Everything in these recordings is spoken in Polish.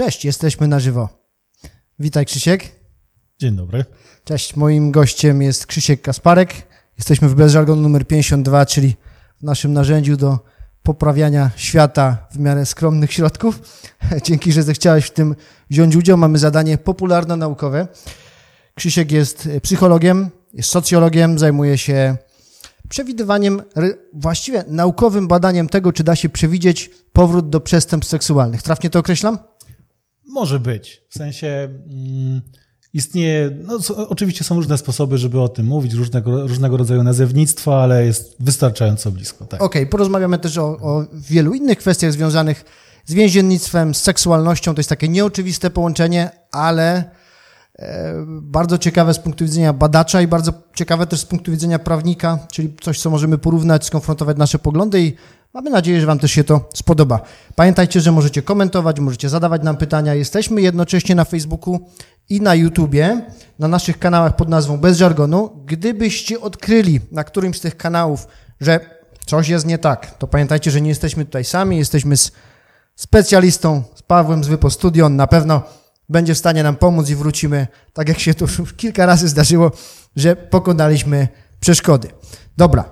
Cześć, jesteśmy na żywo. Witaj Krzysiek. Dzień dobry. Cześć, moim gościem jest Krzysiek Kasparek. Jesteśmy w Bezżargon numer 52, czyli w naszym narzędziu do poprawiania świata w miarę skromnych środków. Dzięki, że zechciałeś w tym wziąć udział. Mamy zadanie popularno-naukowe. Krzysiek jest psychologiem, jest socjologiem, zajmuje się przewidywaniem, właściwie naukowym badaniem tego, czy da się przewidzieć powrót do przestępstw seksualnych. Trafnie to określam? Może być. W sensie mm, istnieje, no, oczywiście są różne sposoby, żeby o tym mówić, różnego, różnego rodzaju nazewnictwo, ale jest wystarczająco blisko. Tak. Okej, okay, porozmawiamy też o, o wielu innych kwestiach związanych z więziennictwem, z seksualnością. To jest takie nieoczywiste połączenie, ale e, bardzo ciekawe z punktu widzenia badacza i bardzo ciekawe też z punktu widzenia prawnika, czyli coś, co możemy porównać, skonfrontować nasze poglądy i Mamy nadzieję, że Wam też się to spodoba. Pamiętajcie, że możecie komentować, możecie zadawać nam pytania. Jesteśmy jednocześnie na Facebooku i na YouTubie, na naszych kanałach pod nazwą Bez Żargonu. Gdybyście odkryli na którymś z tych kanałów, że coś jest nie tak, to pamiętajcie, że nie jesteśmy tutaj sami, jesteśmy z specjalistą, z Pawłem z Wypo Studio. On na pewno będzie w stanie nam pomóc i wrócimy, tak jak się to już kilka razy zdarzyło, że pokonaliśmy przeszkody. Dobra,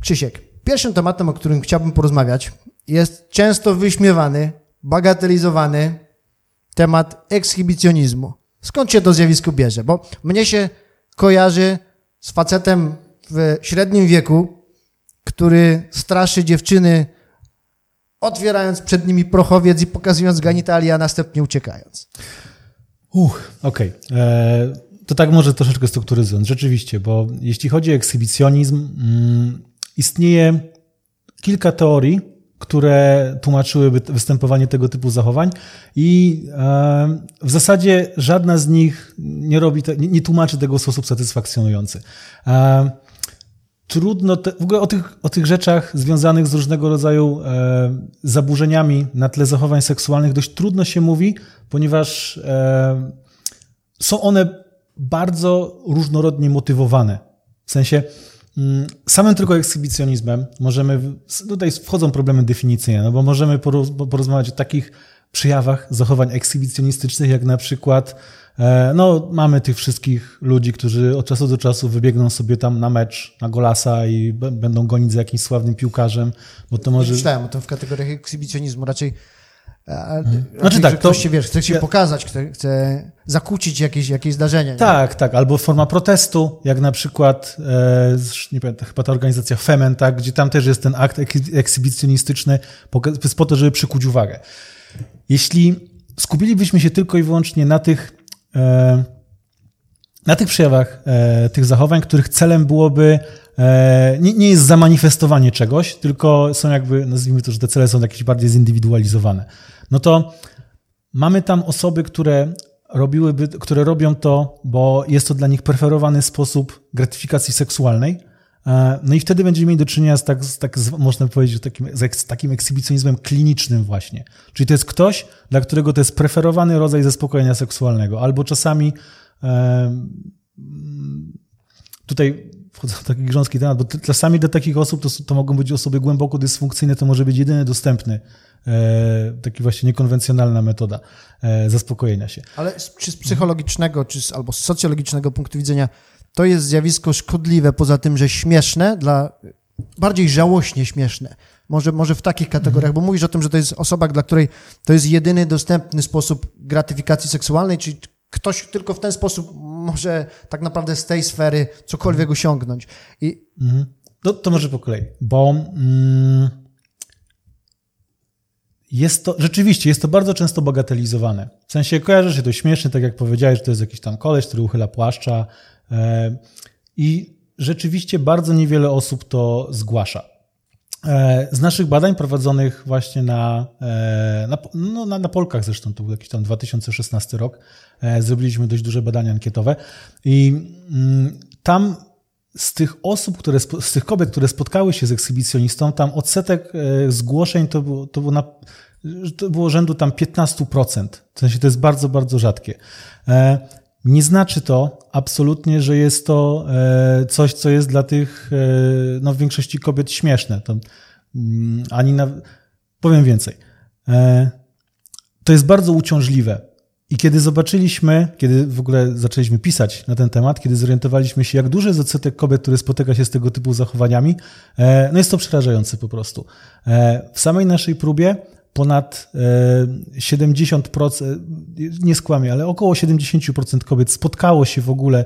Krzysiek, Pierwszym tematem, o którym chciałbym porozmawiać, jest często wyśmiewany, bagatelizowany temat ekshibicjonizmu. Skąd się to zjawisko bierze? Bo mnie się kojarzy z facetem w średnim wieku, który straszy dziewczyny, otwierając przed nimi prochowiec i pokazując genitalia, a następnie uciekając. Uch, okej. Okay. E, to tak może troszeczkę strukturyzując. Rzeczywiście, bo jeśli chodzi o ekshibicjonizm, mm, Istnieje kilka teorii, które tłumaczyłyby występowanie tego typu zachowań i w zasadzie żadna z nich nie robi, te, nie, tłumaczy tego w sposób satysfakcjonujący. Trudno, te, w ogóle o tych, o tych rzeczach związanych z różnego rodzaju zaburzeniami na tle zachowań seksualnych dość trudno się mówi, ponieważ są one bardzo różnorodnie motywowane. W sensie samym tylko ekshibicjonizmem możemy, tutaj wchodzą problemy definicyjne, no bo możemy porozmawiać o takich przejawach zachowań ekshibicjonistycznych, jak na przykład e, no, mamy tych wszystkich ludzi, którzy od czasu do czasu wybiegną sobie tam na mecz, na golasa i będą gonić za jakimś sławnym piłkarzem, bo to może... Myślałem o tym w kategoriach ekshibicjonizmu, raczej Hmm. Znaczy tak, ktoś to, się, wiesz, chce się ja, pokazać, chce, chce zakłócić jakieś, jakieś zdarzenie. Nie? Tak, tak, albo forma protestu, jak na przykład, e, nie pamiętam, chyba ta organizacja Femen, tak, gdzie tam też jest ten akt ekshibicjonistyczny po to, żeby przykuć uwagę. Jeśli skupilibyśmy się tylko i wyłącznie na tych, e, na tych przejawach e, tych zachowań, których celem byłoby E, nie, nie jest zamanifestowanie czegoś, tylko są jakby, nazwijmy to, że te cele są jakieś bardziej zindywidualizowane. No to mamy tam osoby, które robiłyby, które robią to, bo jest to dla nich preferowany sposób gratyfikacji seksualnej. E, no i wtedy będziemy mieli do czynienia z tak, z tak można powiedzieć, takim, z takim ekshibicjonizmem klinicznym właśnie. Czyli to jest ktoś, dla którego to jest preferowany rodzaj zaspokojenia seksualnego. Albo czasami e, tutaj wchodzę w taki grząski temat, bo czasami dla takich osób to, to mogą być osoby głęboko dysfunkcyjne, to może być jedyny dostępny, e, taki właśnie niekonwencjonalna metoda e, zaspokojenia się. Ale czy z psychologicznego, czy z, albo z socjologicznego punktu widzenia to jest zjawisko szkodliwe, poza tym, że śmieszne, dla bardziej żałośnie śmieszne. Może, może w takich kategoriach, mhm. bo mówisz o tym, że to jest osoba, dla której to jest jedyny dostępny sposób gratyfikacji seksualnej, czyli ktoś tylko w ten sposób może tak naprawdę z tej sfery cokolwiek osiągnąć. I... Mhm. To, to może po kolei, bo mm, jest to, rzeczywiście, jest to bardzo często bagatelizowane. W sensie kojarzy się to śmiesznie, tak jak powiedziałeś, że to jest jakiś tam koleś, który uchyla płaszcza e, i rzeczywiście bardzo niewiele osób to zgłasza. E, z naszych badań prowadzonych właśnie na, e, na, no, na, na Polkach zresztą, to był jakiś tam 2016 rok, e, zrobiliśmy dość duże badania ankietowe i mm, tam z tych osób, które, z tych kobiet, które spotkały się z ekshibicjonistą, tam odsetek zgłoszeń to było, to było, na, to było rzędu tam 15%. W sensie to jest bardzo, bardzo rzadkie. Nie znaczy to absolutnie, że jest to e, coś, co jest dla tych, e, no w większości kobiet śmieszne. To, mm, ani na, powiem więcej. E, to jest bardzo uciążliwe. I kiedy zobaczyliśmy, kiedy w ogóle zaczęliśmy pisać na ten temat, kiedy zorientowaliśmy się, jak duży jest odsetek kobiet, które spotyka się z tego typu zachowaniami, no jest to przerażające po prostu. W samej naszej próbie ponad 70%, e, nie skłamię, ale około 70% kobiet spotkało się w ogóle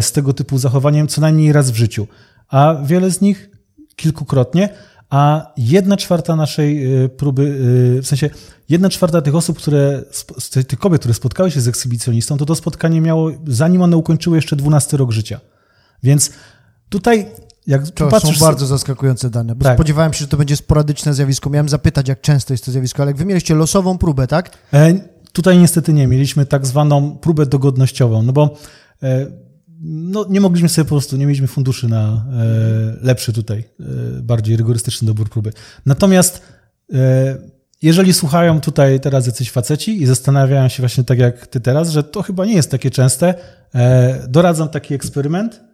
z tego typu zachowaniem co najmniej raz w życiu, a wiele z nich kilkukrotnie, a jedna czwarta naszej próby, w sensie jedna czwarta tych osób, które, tych kobiet, które spotkały się z ekshibicjonistą, to to spotkanie miało, zanim one ukończyły jeszcze 12 rok życia. Więc tutaj jak to patrzysz... są bardzo zaskakujące dane, bo tak. spodziewałem się, że to będzie sporadyczne zjawisko. Miałem zapytać, jak często jest to zjawisko, ale jak wy mieliście losową próbę, tak? E, tutaj niestety nie. Mieliśmy tak zwaną próbę dogodnościową, no bo e, no, nie mogliśmy sobie po prostu, nie mieliśmy funduszy na e, lepszy tutaj, e, bardziej rygorystyczny dobór próby. Natomiast e, jeżeli słuchają tutaj teraz jacyś faceci i zastanawiają się właśnie tak jak ty teraz, że to chyba nie jest takie częste, e, doradzam taki eksperyment.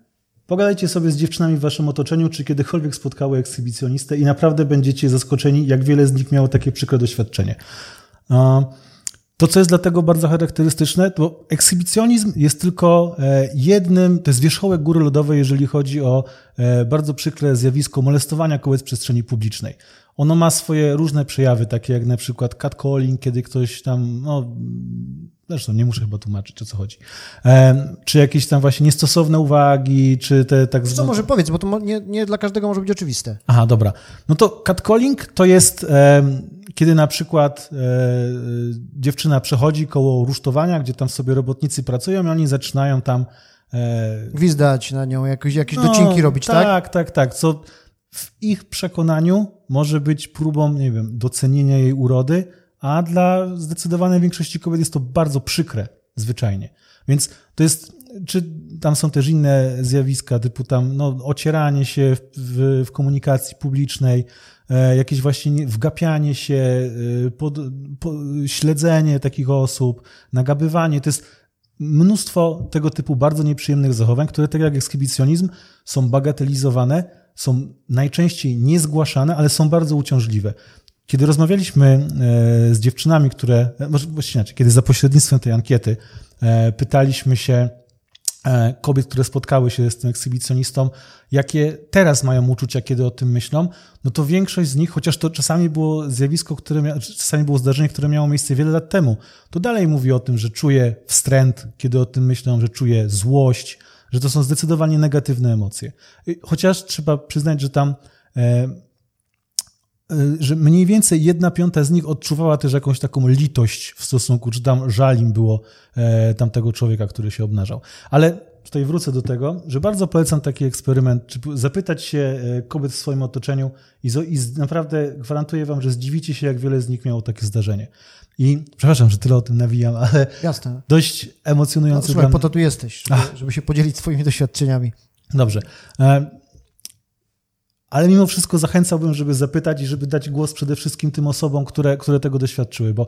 Pogadajcie sobie z dziewczynami w waszym otoczeniu, czy kiedykolwiek spotkały ekshibicjonistę i naprawdę będziecie zaskoczeni, jak wiele z nich miało takie przykre doświadczenie. To, co jest dlatego bardzo charakterystyczne, to ekshibicjonizm jest tylko e, jednym, to jest wierzchołek góry lodowej, jeżeli chodzi o e, bardzo przykre zjawisko molestowania kobiet w przestrzeni publicznej. Ono ma swoje różne przejawy, takie jak na przykład catcalling, kiedy ktoś tam, no, zresztą nie muszę chyba tłumaczyć, o co chodzi. E, czy jakieś tam właśnie niestosowne uwagi, czy te tak zwane... Co może powiedz, bo to nie, nie dla każdego może być oczywiste. Aha, dobra. No to catcalling to jest kiedy na przykład e, dziewczyna przechodzi koło rusztowania, gdzie tam sobie robotnicy pracują i oni zaczynają tam e, gwizdać na nią, jakieś, jakieś no, docinki robić, tak? Tak, tak, tak. Co w ich przekonaniu może być próbą, nie wiem, docenienia jej urody, a dla zdecydowanej większości kobiet jest to bardzo przykre, zwyczajnie. Więc to jest, czy tam są też inne zjawiska, typu tam no, ocieranie się w, w, komunikacji publicznej, E, jakieś właśnie wgapianie się, e, pod, po, śledzenie takich osób, nagabywanie. To jest mnóstwo tego typu bardzo nieprzyjemnych zachowań, które tak jak ekshibicjonizm są bagatelizowane, są najczęściej niezgłaszane, ale są bardzo uciążliwe. Kiedy rozmawialiśmy e, z dziewczynami, które, może właściwie inaczej, kiedy za pośrednictwem tej ankiety pytaliśmy się, E, kobiet, które spotkały się z tym ekshibicjonistą, jakie teraz mają uczucia, kiedy o tym myślą, no to większość z nich, chociaż to czasami było zjawisko, które mia, czasami było zdarzenie, które miało miejsce wiele lat temu, to dalej mówi o tym, że czuje wstręt, kiedy o tym myślą, że czuje złość, że to są zdecydowanie negatywne emocje. Chociaż trzeba przyznać, że tam e, że mniej więcej jedna piąta z nich odczuwała też jakąś taką litość w stosunku, czy tam żal im było e, tamtego człowieka, który się obnażał. Ale tutaj wrócę do tego, że bardzo polecam taki eksperyment, czy zapytać się e, kobiet w swoim otoczeniu i, i naprawdę gwarantuję wam, że zdziwicie się, jak wiele z nich miało takie zdarzenie. I przepraszam, że tyle o tym nawijam, ale Jasne. dość emocjonujący. No, słuchaj, po to tu jesteś, żeby, żeby, się podzielić swoimi doświadczeniami. Dobrze. E, ale mimo wszystko zachęcałbym, żeby zapytać i żeby dać głos przede wszystkim tym osobom, które, które tego doświadczyły, bo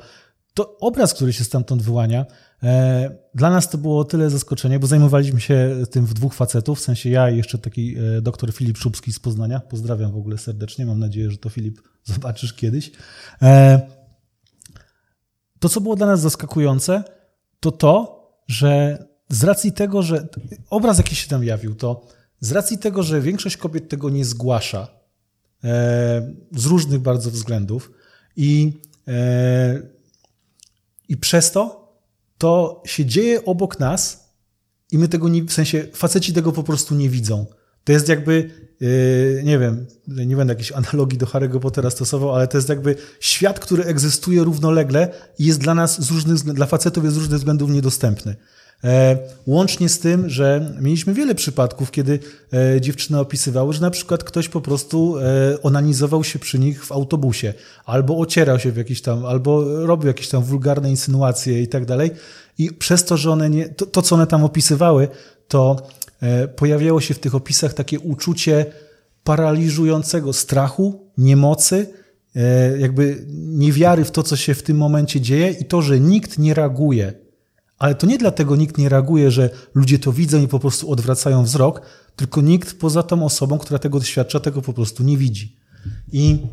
to obraz, który się stamtąd wyłania, e, dla nas to było tyle zaskoczenie, bo zajmowaliśmy się tym w dwóch facetów, w sensie ja i jeszcze taki e, doktor Filip Szubski z Poznania. Pozdrawiam w ogóle serdecznie, mam nadzieję, że to Filip zobaczysz kiedyś. E, to, co było dla nas zaskakujące, to to, że z racji tego, że obraz, jaki się tam jawił, to z racji tego, że większość kobiet tego nie zgłasza e, z różnych bardzo względów i, e, i przez to to się dzieje obok nas i my tego nie, w sensie faceci tego po prostu nie widzą. To jest jakby, e, nie wiem, nie będę jakiejś analogii do Harry'ego Pottera stosował, ale to jest jakby świat, który egzystuje równolegle i jest dla nas z różnych, dla facetów jest z różnych względów niedostępny. E, łącznie z tym, że mieliśmy wiele przypadków, kiedy e, dziewczyny opisywały, że na przykład ktoś po prostu e, onanizował się przy nich w autobusie, albo ocierał się w jakiś tam, albo robił jakieś tam wulgarne insynuacje i tak dalej. I przez to, że one nie, to, to co one tam opisywały, to pojawiało się w tych opisach takie uczucie paraliżującego strachu, niemocy, jakby niewiary w to, co się w tym momencie dzieje i to, że nikt nie reaguje ale to nie dlatego nikt nie reaguje, że ludzie to widzą i po prostu odwracają wzrok, tylko nikt poza tą osobą, która tego doświadcza, tego po prostu nie widzi. I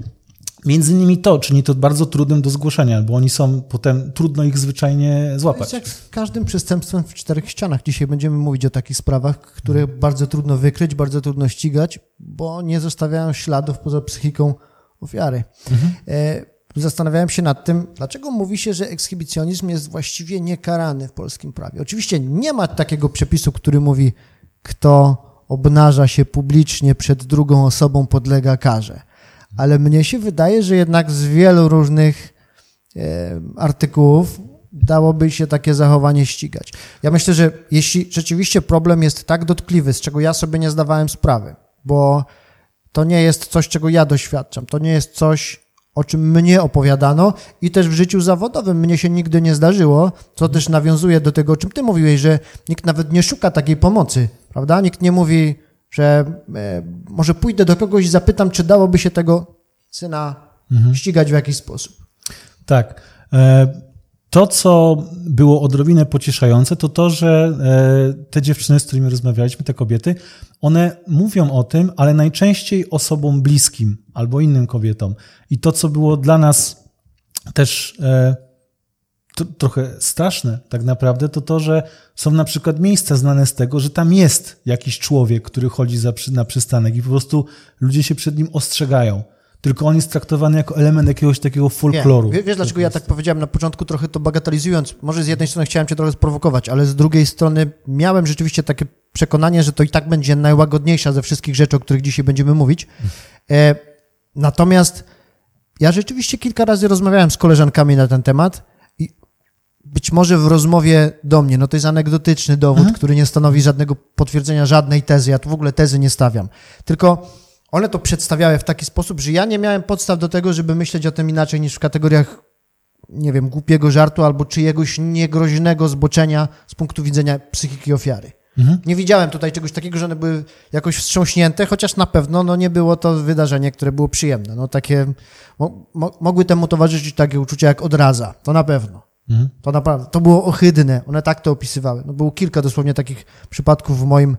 Między innymi to czyni to bardzo trudnym do zgłoszenia, bo oni są potem, trudno ich zwyczajnie złapać. To jest jak z każdym przestępstwem w czterech ścianach. Dzisiaj będziemy mówić o takich sprawach, które bardzo trudno wykryć, bardzo trudno ścigać, bo nie zostawiają śladów poza psychiką ofiary. Mhm. Zastanawiałem się nad tym, dlaczego mówi się, że ekshibicjonizm jest właściwie niekarany w polskim prawie. Oczywiście nie ma takiego przepisu, który mówi, kto obnaża się publicznie przed drugą osobą, podlega karze ale mnie się wydaje, że jednak z wielu różnych e, artykułów dałoby się takie zachowanie ścigać. Ja myślę, że jeśli rzeczywiście problem jest tak dotkliwy, z czego ja sobie nie zdawałem sprawy, bo to nie jest coś, czego ja doświadczam, to nie jest coś, o czym mnie opowiadano i też w życiu zawodowym mnie się nigdy nie zdarzyło, co też nawiązuje do tego, o czym ty mówiłeś, że nikt nawet nie szuka takiej pomocy, prawda? Nikt nie mówi, że e, może pójdę do kogoś i zapytam, czy dałoby się tego syna mhm. ścigać w jakiś sposób. Tak. E, to, co było odrobinę pocieszające, to to, że e, te dziewczyny, z którymi rozmawialiśmy, te kobiety, one mówią o tym, ale najczęściej osobom bliskim albo innym kobietom. I to, co było dla nas też to, trochę straszne tak naprawdę, to to, że są na przykład miejsca znane z tego, że tam jest jakiś człowiek, który chodzi za, na przystanek i po prostu ludzie się przed nim ostrzegają. Tylko on jest traktowany jako element jakiegoś takiego folkloru. Nie. Wiesz, dlaczego ja tak powiedziałem na początku, trochę to bagatelizując? Może z jednej strony chciałem cię trochę sprowokować, ale z drugiej strony miałem rzeczywiście takie przekonanie, że to i tak będzie najłagodniejsza ze wszystkich rzeczy, o których dzisiaj będziemy mówić. E, natomiast ja rzeczywiście kilka razy rozmawiałem z koleżankami na ten temat być może w rozmowie do mnie, no to jest anegdotyczny dowód, mhm. który nie stanowi żadnego potwierdzenia żadnej tezy. Ja tu w ogóle tezy nie stawiam. Tylko one to przedstawiały w taki sposób, że ja nie miałem podstaw do tego, żeby myśleć o tym inaczej niż w kategoriach, nie wiem, głupiego żartu albo czyjegoś niegroźnego zboczenia z punktu widzenia psychiki ofiary. Mhm. Nie widziałem tutaj czegoś takiego, że one były jakoś wstrząśnięte, chociaż na pewno no, nie było to wydarzenie, które było przyjemne. No, takie, mo, mo, mogły temu towarzyszyć takie uczucia jak odraza, to na pewno. Mhm. To naprawdę, to było ohydne. One tak to opisywały. No było kilka dosłownie takich przypadków w moim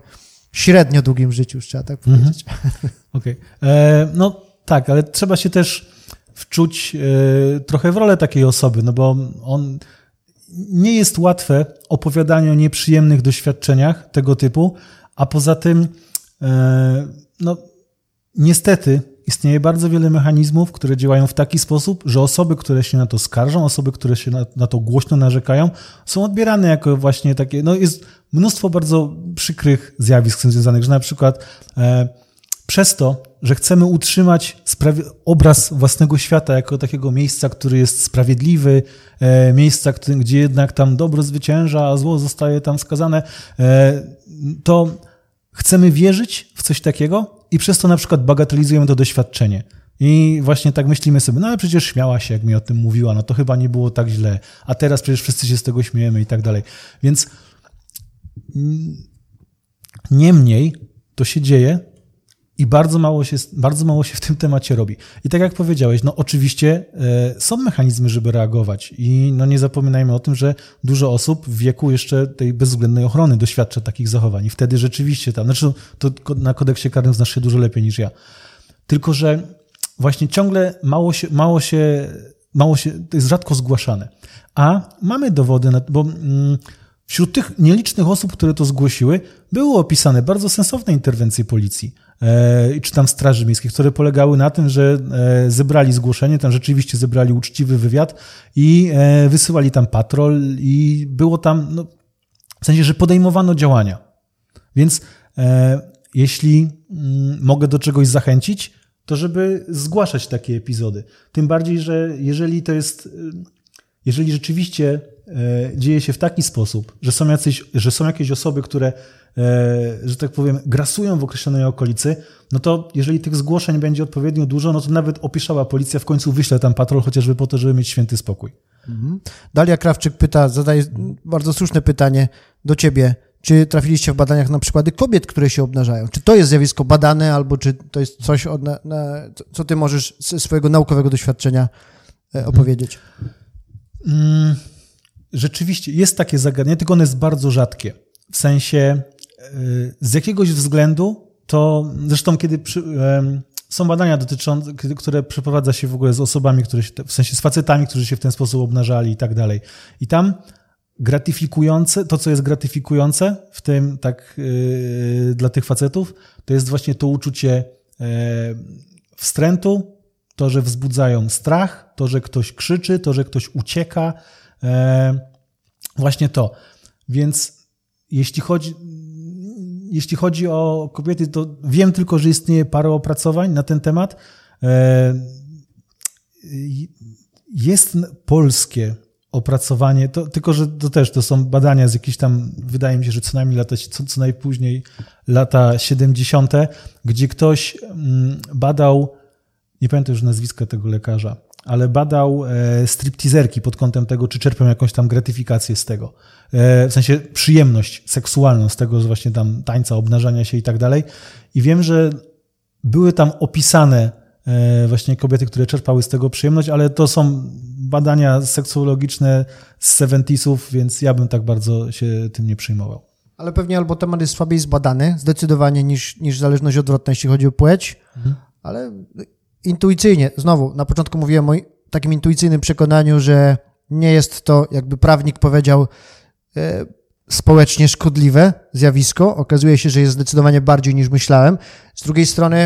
średnio długim życiu, już trzeba tak mhm. Okej. Okay. E, no tak, ale trzeba się też wczuć e, trochę w rolę takiej osoby, no bo on nie jest łatwe opowiadanie o nieprzyjemnych doświadczeniach tego typu, a poza tym e, no niestety istnieje bardzo wiele mechanizmów, które działają w taki sposób, że osoby, które się na to skarżą, osoby, które się na, na, to głośno narzekają, są odbierane jako właśnie takie, no jest mnóstwo bardzo przykrych zjawisk z tym związanych, że na przykład e, przez to, że chcemy utrzymać obraz własnego świata jako takiego miejsca, który jest sprawiedliwy, e, miejsca, który, gdzie jednak tam dobro zwycięża, a zło zostaje tam skazane, e, to chcemy wierzyć w coś takiego, i przez to na przykład bagatelizujemy to doświadczenie. I właśnie tak myślimy sobie, no ale przecież śmiała się, jak mi o tym mówiła, no to chyba nie było tak źle, a teraz przecież wszyscy się z tego śmiejemy i tak dalej. Więc niemniej to się dzieje i bardzo mało, się, bardzo mało się w tym temacie robi. I tak jak powiedziałeś, no oczywiście e, są mechanizmy, żeby reagować i no nie zapominajmy o tym, że dużo osób w wieku jeszcze tej bezwzględnej ochrony doświadcza takich zachowań i wtedy rzeczywiście tam, znaczy to na kodeksie karnym znasz się dużo lepiej niż ja. Tylko, że właśnie ciągle mało się, mało się, mało się, to jest rzadko zgłaszane. A mamy dowody, na, bo mm, wśród tych nielicznych osób, które to zgłosiły, były opisane bardzo sensowne interwencje policji czy tam Straży Miejskiej, które polegały na tym, że e, zebrali zgłoszenie, tam rzeczywiście zebrali uczciwy wywiad i e, wysyłali tam patrol i było tam, no, w sensie, że podejmowano działania. Więc jeśli mm, mogę do czegoś zachęcić, to żeby zgłaszać takie epizody. Tym bardziej, że jeżeli to jest, jeżeli rzeczywiście dzieje się w taki sposób, że są, jacyś, że są jakieś osoby, które E, że tak powiem, grasują w określonej okolicy, no to jeżeli tych zgłoszeń będzie odpowiednio dużo, no to nawet opiszała policja w końcu wyśle tam patrol, chociażby po to, żeby mieć święty spokój. Mhm. Dalia Krawczyk pyta, zadaje bardzo słuszne pytanie do ciebie. Czy trafiliście w badaniach na przykłady kobiet, które się obnażają? Czy to jest zjawisko badane, albo czy to jest coś, od, na, na, co ty możesz ze swojego naukowego doświadczenia e, opowiedzieć? Mm, rzeczywiście jest takie zagadnienie, tylko ono jest bardzo rzadkie. W sensie z jakiegoś względu to, zresztą kiedy przy, są badania dotyczące, które przeprowadza się w ogóle z osobami, które się, w sensie z facetami, którzy się w ten sposób obnażali i tak dalej. I tam gratyfikujące, to co jest gratyfikujące w tym tak yy, dla tych facetów, to jest właśnie to uczucie yy, wstrętu, to, że wzbudzają strach, to, że ktoś krzyczy, to, że ktoś ucieka, yy, właśnie to. Więc jeśli chodzi, jeśli chodzi o kobiety, to wiem tylko, że istnieje parę opracowań na ten temat. E, jest polskie opracowanie, to, tylko że to też to są badania z jakichś tam, wydaje mi się, że co najmniej lata, co, co najpóźniej lata 70., gdzie ktoś mm, badał, nie pamiętam już nazwiska tego lekarza, ale badał e, stripteaserki pod kątem tego, czy czerpią jakąś tam gratyfikację z tego. E, w sensie przyjemność seksualną z tego, że właśnie tam tańca, obnażania się i tak dalej. I wiem, że były tam opisane e, właśnie kobiety, które czerpały z tego przyjemność, ale to są badania seksuologiczne z 70 więc ja bym tak bardzo się tym nie przejmował. Ale pewnie albo temat jest słabiej zbadany, zdecydowanie, niż, niż zależność odwrotna, jeśli chodzi o płeć, mhm. ale intuicyjnie, znowu, na początku mówiłem o takim intuicyjnym przekonaniu, że nie jest to, jakby prawnik powiedział, e, społecznie szkodliwe zjawisko. Okazuje się, że jest zdecydowanie bardziej niż myślałem. Z drugiej strony,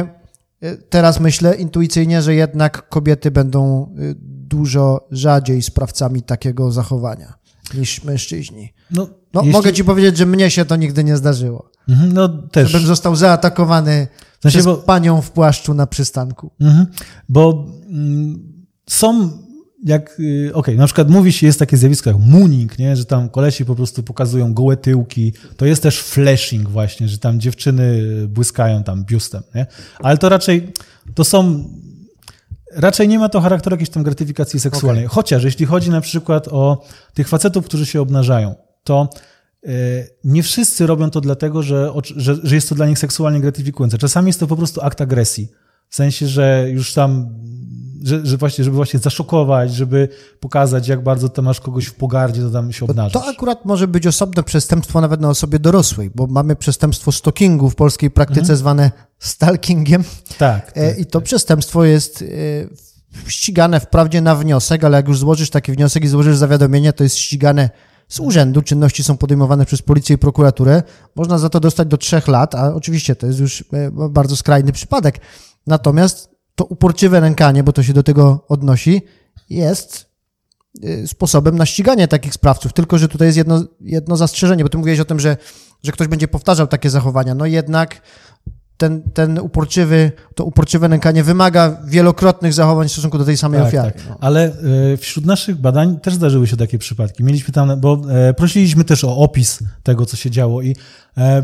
e, teraz myślę intuicyjnie, że jednak kobiety będą e, dużo rzadziej sprawcami takiego zachowania niż mężczyźni. No, no jeśli... mogę ci powiedzieć, że mnie się to nigdy nie zdarzyło. Mhm, no też. Żebym został zaatakowany znaczy, przez bo... panią w płaszczu na przystanku. Mhm, bo mm, są jak, y, okej, okay, na przykład mówi się, jest takie zjawisko jak mooning, nie? że tam kolesi po prostu pokazują gołe tyłki. To jest też flashing właśnie, że tam dziewczyny błyskają tam biustem, nie? Ale to raczej, to są, raczej nie ma to charakteru jakiejś tam gratyfikacji seksualnej. Okay. Chociaż jeśli chodzi na przykład o tych facetów, którzy się obnażają, to nie wszyscy robią to dlatego, że, że, że jest to dla nich seksualnie gratyfikujące. Czasami jest to po prostu akt agresji. W sensie, że już tam że, że właśnie, żeby właśnie zaszokować, żeby pokazać, jak bardzo ty masz kogoś w pogardzie, to tam się obnażyć. To akurat może być osobne przestępstwo nawet na osobie dorosłej, bo mamy przestępstwo stalkingu w polskiej praktyce mhm. zwane stalkingiem. Tak, e, tak. I to tak. przestępstwo jest e, ścigane wprawdzie na wniosek, ale jak już złożysz taki wniosek i złożysz zawiadomienie, to jest ścigane z urzędu, czynności są podejmowane przez policję i prokuraturę, można za to dostać do trzech lat, a oczywiście to jest już e, bardzo skrajny przypadek. Natomiast to uporczywe nękanie, bo to się do tego odnosi, jest y, sposobem na ściganie takich sprawców. Tylko, że tutaj jest jedno, jedno zastrzeżenie, bo ty mówiłeś o tym, że, że ktoś będzie powtarzał takie zachowania. No jednak ten, ten uporczywy, to uporczywe nękanie wymaga wielokrotnych zachowań w stosunku do tej samej tak, ofiary. Tak. No. Ale y, wśród naszych badań też zdarzyły się takie przypadki. Mieliśmy tam, bo e, prosiliśmy też o opis tego, co się działo i e,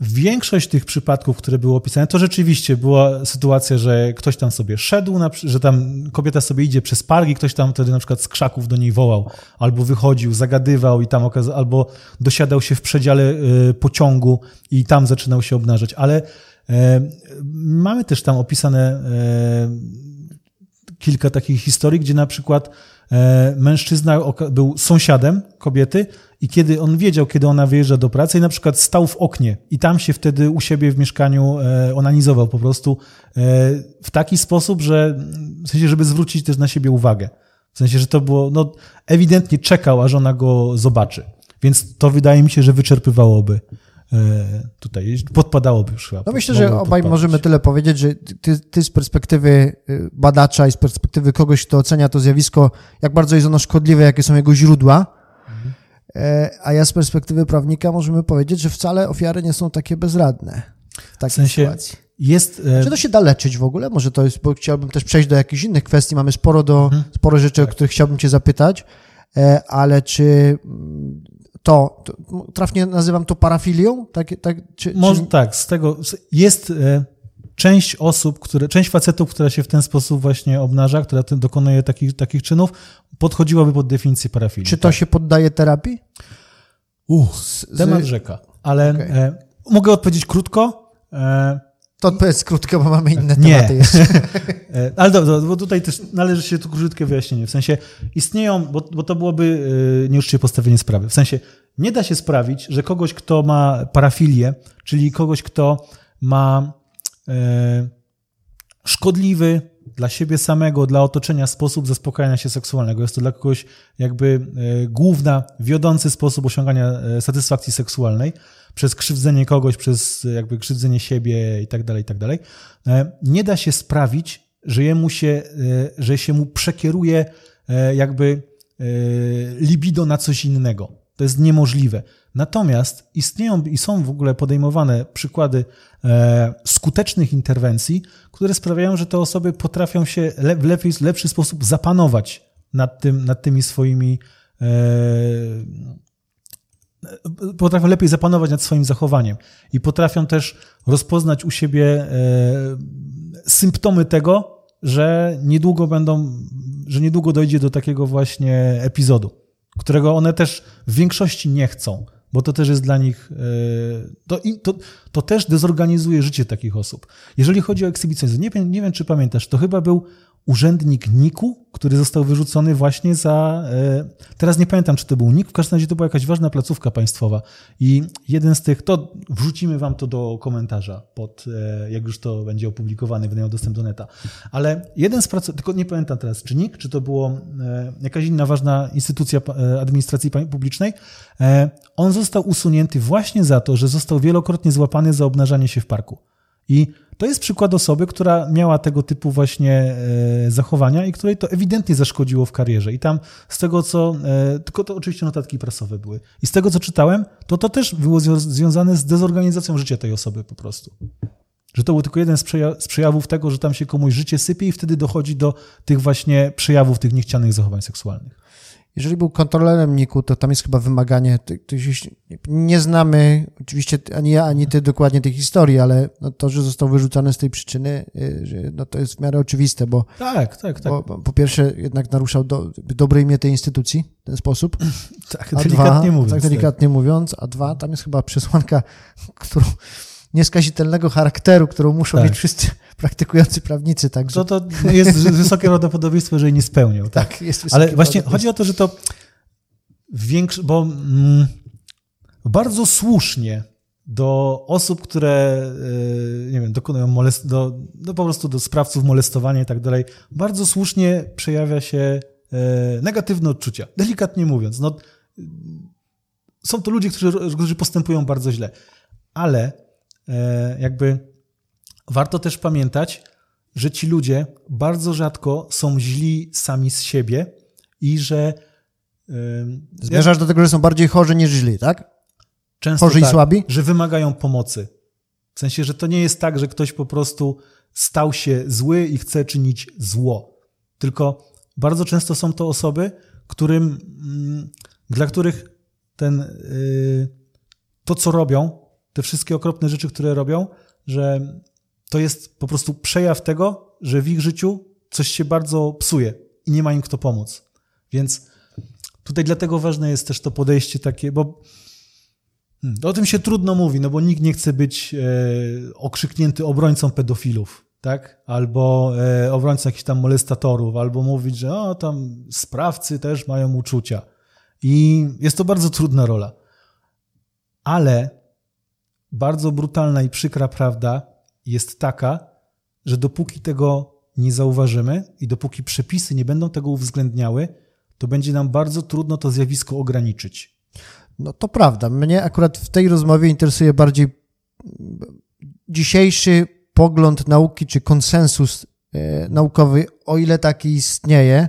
Większość tych przypadków, które były opisane, to rzeczywiście była sytuacja, że ktoś tam sobie szedł, że tam kobieta sobie idzie przez park i ktoś tam wtedy na przykład z krzaków do niej wołał, albo wychodził, zagadywał i tam okazał, albo dosiadał się w przedziale y, pociągu i tam zaczynał się obnażać. Ale e, mamy też tam opisane e, kilka takich historii, gdzie na przykład e, mężczyzna był sąsiadem kobiety, i kiedy on wiedział, kiedy ona wyjeżdża do pracy i na przykład stał w oknie i tam się wtedy u siebie w mieszkaniu e, onanizował po prostu e, w taki sposób, że w sensie, żeby zwrócić też na siebie uwagę. W sensie, że to było, no ewidentnie czekał, aż ona go zobaczy. Więc to wydaje mi się, że wyczerpywałoby tutaj, podpadałoby już chyba. No myślę, że obaj podpadać. możemy tyle powiedzieć, że ty, ty, z perspektywy badacza i z perspektywy kogoś, kto ocenia to zjawisko, jak bardzo jest ono szkodliwe, jakie są jego źródła, E, a ja z perspektywy prawnika możemy powiedzieć, że wcale ofiary nie są takie bezradne w takiej w sensie sytuacji. Jest, e... Czy to się da leczyć w ogóle? Może to jest, bo chciałbym też przejść do jakichś innych kwestii. Mamy sporo, do, mhm. sporo rzeczy, tak. o których chciałbym Cię zapytać, e, ale czy to, to trafnie nazywam to parafilią? Tak, tak, czy, Może czy... tak, z tego jest e, część osób, które, część facetów, która się w ten sposób właśnie obnaża, która dokonuje takich, takich czynów, podchodziłaby pod definicję parafilii. Czy to tak. się poddaje terapii? Uch, temat rzeka. Ale okay. e, mogę odpowiedzieć krótko. E, to odpowiedz krótko, bo mamy inne nie. tematy jeszcze. E, ale dobrze, bo tutaj też należy się tu krótkie wyjaśnienie. W sensie istnieją, bo, bo to byłoby e, nieuczciwe postawienie sprawy. W sensie nie da się sprawić, że kogoś, kto ma parafilię, czyli kogoś, kto ma e, szkodliwy dla siebie samego, dla otoczenia sposób zaspokajania się seksualnego. Jest to dla kogoś jakby e, główna, wiodący sposób osiągania e, satysfakcji seksualnej przez krzywdzenie kogoś, przez jakby krzywdzenie siebie i tak dalej, i tak dalej. Nie da się sprawić, że jemu się, że się mu przekieruje jakby libido na coś innego. To jest niemożliwe. Natomiast istnieją i są w ogóle podejmowane przykłady e, skutecznych interwencji, które sprawiają, że te osoby potrafią się w lepszy sposób zapanować nad, tym, nad tymi swoimi. Potrafią lepiej zapanować nad swoim zachowaniem i potrafią też rozpoznać u siebie e, symptomy tego, że niedługo będą, że niedługo dojdzie do takiego właśnie epizodu, którego one też w większości nie chcą bo to też jest dla nich, e, to, to, to też dezorganizuje życie takich osób. Jeżeli chodzi o ekshibicjonizm, nie nie wiem, czy pamiętasz, to chyba był urzędnik NIK-u, który został wyrzucony właśnie za. E, teraz nie pamiętam, czy to był NIK, w każdym razie to była jakaś ważna placówka państwowa. I jeden z tych, to wrzucimy wam to do komentarza, pod, e, jak już to będzie opublikowane, będę miał dostęp do neta. Ale jeden z pracowników, tylko nie pamiętam teraz, czy NIK, czy to było e, jakaś inna ważna instytucja administracji publicznej, on został usunięty właśnie za to, że został wielokrotnie złapany za obnażanie się w parku. I to jest przykład osoby, która miała tego typu właśnie e, zachowania i której to ewidentnie zaszkodziło w karierze. I tam z tego, co, e, tylko to oczywiście notatki prasowe były. I z tego, co czytałem, to to też było związane z dezorganizacją życia tej osoby po prostu. Że to był tylko jeden z przejawów tego, że tam się komuś życie sypie i wtedy dochodzi do tych właśnie przejawów tych niechcianych zachowań seksualnych. Jeżeli był kontrolerem NIK-u, to tam jest chyba wymaganie, nie znamy oczywiście ani ja, ani ty dokładnie tej historii, ale no to, że został wyrzucony z tej przyczyny, y, no to jest w miarę oczywiste, bo, tak, tak, tak. Bo, po pierwsze jednak naruszał do, dobre imię tej instytucji w ten sposób. Tak, a delikatnie dwa, mówiąc. Tak, delikatnie tak. mówiąc, a dwa, tam jest chyba przesłanka, którą nieskazitelnego charakteru, którą muszą tak. mieć wszyscy praktykujący prawnicy. Także. To, to jest wysokie prawdopodobieństwo, że jej nie spełniał. Tak, tak jest Ale właśnie chodzi o to, że to większy, bo mm, bardzo słusznie do osób, które, e, nie wiem, dokonują molest, do, do po prostu do sprawców molestowania i tak dalej, bardzo słusznie przejawia się e, negatywne odczucia, delikatnie mówiąc. No, są to ludzie, którzy, którzy postępują bardzo źle, ale jakby warto też pamiętać, że ci ludzie bardzo rzadko są źli sami z siebie i że. Zmierzasz do tego, że są bardziej chorzy niż źli, tak? Często chorzy tak, i słabi? Że wymagają pomocy. W sensie, że to nie jest tak, że ktoś po prostu stał się zły i chce czynić zło. Tylko bardzo często są to osoby, którym, mm, dla których ten, y, to, co robią, te wszystkie okropne rzeczy, które robią, że to jest po prostu przejaw tego, że w ich życiu coś się bardzo psuje i nie ma im kto pomóc. Więc tutaj dlatego ważne jest też to podejście takie, bo hmm, o tym się trudno mówi, no bo nikt nie chce być e, okrzyknięty obrońcą pedofilów, tak? Albo e, obrońcą jakichś tam molestatorów, albo mówić, że o, tam sprawcy też mają uczucia. I jest to bardzo trudna rola. Ale bardzo brutalna i przykra prawda jest taka, że dopóki tego nie zauważymy i dopóki przepisy nie będą tego uwzględniały, to będzie nam bardzo trudno to zjawisko ograniczyć. No to prawda. Mnie akurat w tej rozmowie interesuje bardziej dzisiejszy pogląd nauki czy konsensus e, naukowy, o ile taki istnieje,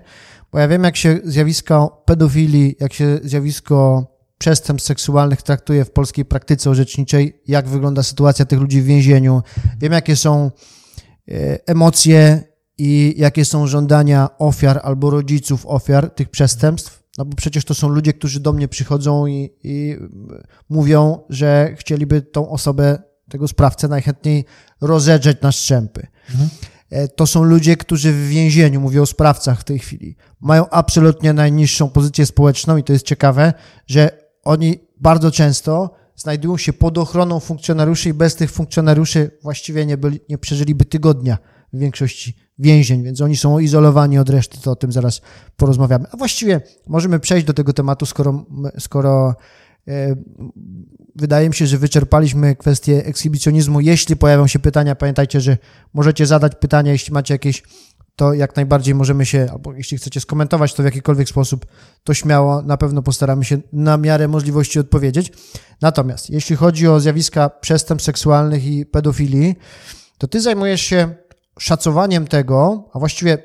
bo ja wiem, jak się zjawisko pedofilii, jak się zjawisko przestępstw seksualnych traktuje w polskiej praktyce orzeczniczej, jak wygląda sytuacja tych ludzi w więzieniu. Wiem, jakie są e, emocje i jakie są żądania ofiar albo rodziców ofiar tych przestępstw. No bo przecież to są ludzie, którzy do mnie przychodzą i, i mówią, że chcieliby tą osobę, tego sprawcę najchętniej rozedrzeć na strzępy. Mhm. E, to są ludzie, którzy w więzieniu, mówię o sprawcach w tej chwili, mają absolutnie najniższą pozycję społeczną i to jest ciekawe, że oni bardzo często znajdują się pod ochroną funkcjonariuszy i bez tych funkcjonariuszy właściwie nie, byli, nie przeżyliby tygodnia w większości więzień, więc oni są izolowani od reszty, to o tym zaraz porozmawiamy. A właściwie możemy przejść do tego tematu, skoro, skoro E, wydaje mi się, że wyczerpaliśmy kwestię ekshibicjonizmu. Jeśli pojawią się pytania, pamiętajcie, że możecie zadać pytania, jeśli macie jakieś, to jak najbardziej możemy się, albo jeśli chcecie skomentować to w jakikolwiek sposób, to śmiało, na pewno postaramy się na miarę możliwości odpowiedzieć. Natomiast jeśli chodzi o zjawiska przestępstw seksualnych i pedofilii, to ty zajmujesz się szacowaniem tego, a właściwie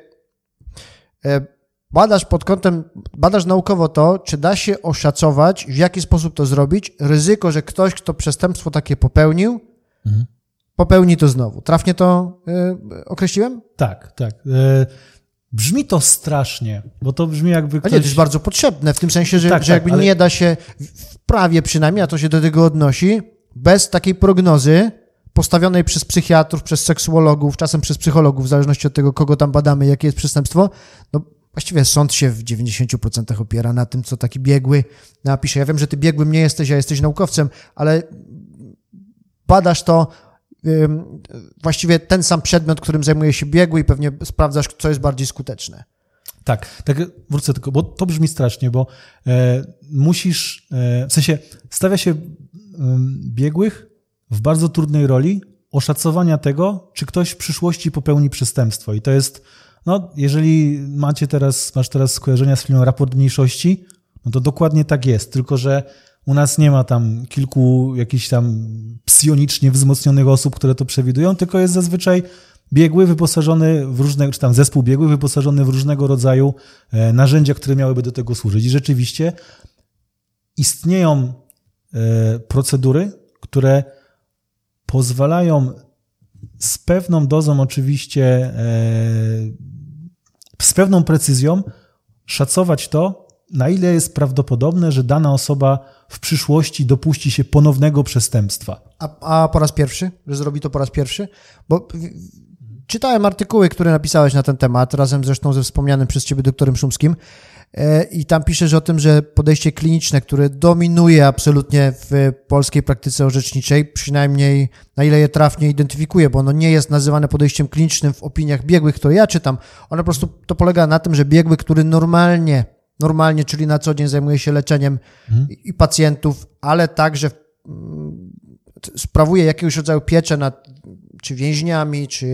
e, badasz pod kątem, badasz naukowo to, czy da się oszacować, w jaki sposób to zrobić, ryzyko, że ktoś, kto przestępstwo takie popełnił, mhm. Popełni to znowu. Trafnie to yy, określiłem? Tak, tak. Yy, brzmi to strasznie, bo to brzmi jakby ktoś... A nie, to jest bardzo potrzebne, w tym sensie, że, tak, że tak, jakby ale... nie da się, w prawie przynajmniej, a to się do tego odnosi, bez takiej prognozy, postawionej przez psychiatrów, przez seksuologów, czasem przez psychologów, w zależności od tego, kogo tam badamy, jakie jest przestępstwo, no Właściwie sąd się w 90% opiera na tym, co taki biegły napisze. Ja wiem, że ty biegłym nie jesteś, a jesteś naukowcem, ale badasz to właściwie ten sam przedmiot, którym zajmuje się biegły i pewnie sprawdzasz, co jest bardziej skuteczne. Tak, tak wrócę tylko, bo to brzmi strasznie, bo e, musisz, e, w sensie stawia się e, biegłych w bardzo trudnej roli oszacowania tego, czy ktoś w przyszłości popełni przestępstwo. I to jest no, jeżeli macie teraz, masz teraz skojarzenia z filmem Raport Mniejszości, no to dokładnie tak jest, tylko że u nas nie ma tam kilku jakichś tam psionicznie wzmocnionych osób, które to przewidują, tylko jest zazwyczaj biegły wyposażony w różne, czy tam zespół biegły wyposażony w różnego rodzaju e, narzędzia, które miałyby do tego służyć. I rzeczywiście istnieją e, procedury, które pozwalają z pewną dozą oczywiście e, z pewną precyzją szacować to, na ile jest prawdopodobne, że dana osoba w przyszłości dopuści się ponownego przestępstwa. A, a po raz pierwszy? Że zrobi to po raz pierwszy? Bo czytałem artykuły, które napisałeś na ten temat, razem zresztą ze wspomnianym przez ciebie doktorem Szumskim. E, I tam piszesz o tym, że podejście kliniczne, które dominuje absolutnie w polskiej praktyce orzeczniczej, przynajmniej na ile je trafnie identyfikuje, bo ono nie jest nazywane podejściem klinicznym w opiniach biegłych, które ja czytam. Ono po prostu to polega na tym, że biegły, który normalnie, normalnie, czyli na co dzień zajmuje się leczeniem mhm. i pacjentów, ale także mm, sprawuje jakiegoś rodzaju pieczę nad czy więźniami, czy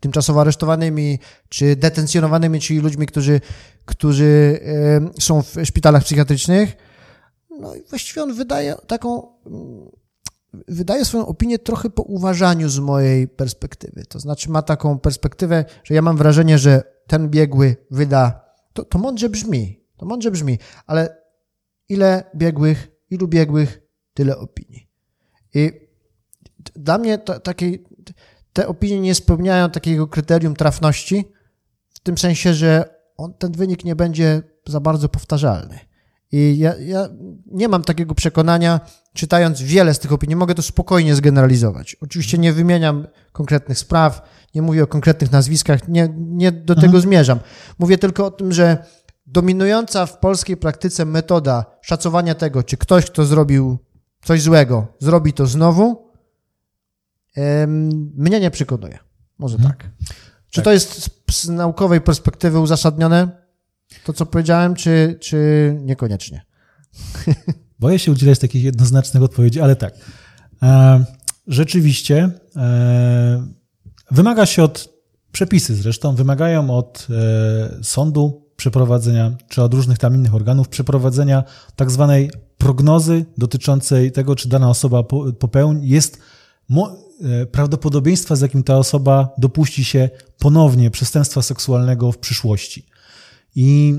tymczasowo aresztowanymi, czy detencjonowanymi, czyli ludźmi, którzy, którzy są w szpitalach psychiatrycznych. No i właściwie on wydaje taką, mm, wydaje swoją opinię trochę po uważaniu z mojej perspektywy. To znaczy ma taką perspektywę, że ja mam wrażenie, że ten biegły wyda, to, to mądrze brzmi, to mądrze brzmi, ale ile biegłych, ilu biegłych, tyle opinii. I dla mnie to, takiej, te opinie nie spełniają takiego kryterium trafności, w tym sensie, że on, ten wynik nie będzie za bardzo powtarzalny. I ja, ja, nie mam takiego przekonania, czytając wiele z tych opinii, mogę to spokojnie zgeneralizować. Oczywiście nie wymieniam konkretnych spraw, nie mówię o konkretnych nazwiskach, nie, nie do tego mhm. zmierzam. Mówię tylko o tym, że dominująca w polskiej praktyce metoda szacowania tego, czy ktoś, kto zrobił coś złego, zrobi to znowu, mnie nie przekonuje. Może hmm. tak. Czy tak. to jest z naukowej perspektywy uzasadnione, to co powiedziałem, czy, czy niekoniecznie? Boję się udzielać takich jednoznacznych odpowiedzi, ale tak. E, rzeczywiście e, wymaga się od przepisy zresztą, wymagają od e, sądu przeprowadzenia, czy od różnych tam innych organów przeprowadzenia tak zwanej prognozy dotyczącej tego, czy dana osoba popełni, jest E, prawdopodobieństwa, z jakim ta osoba dopuści się ponownie przestępstwa seksualnego w przyszłości. I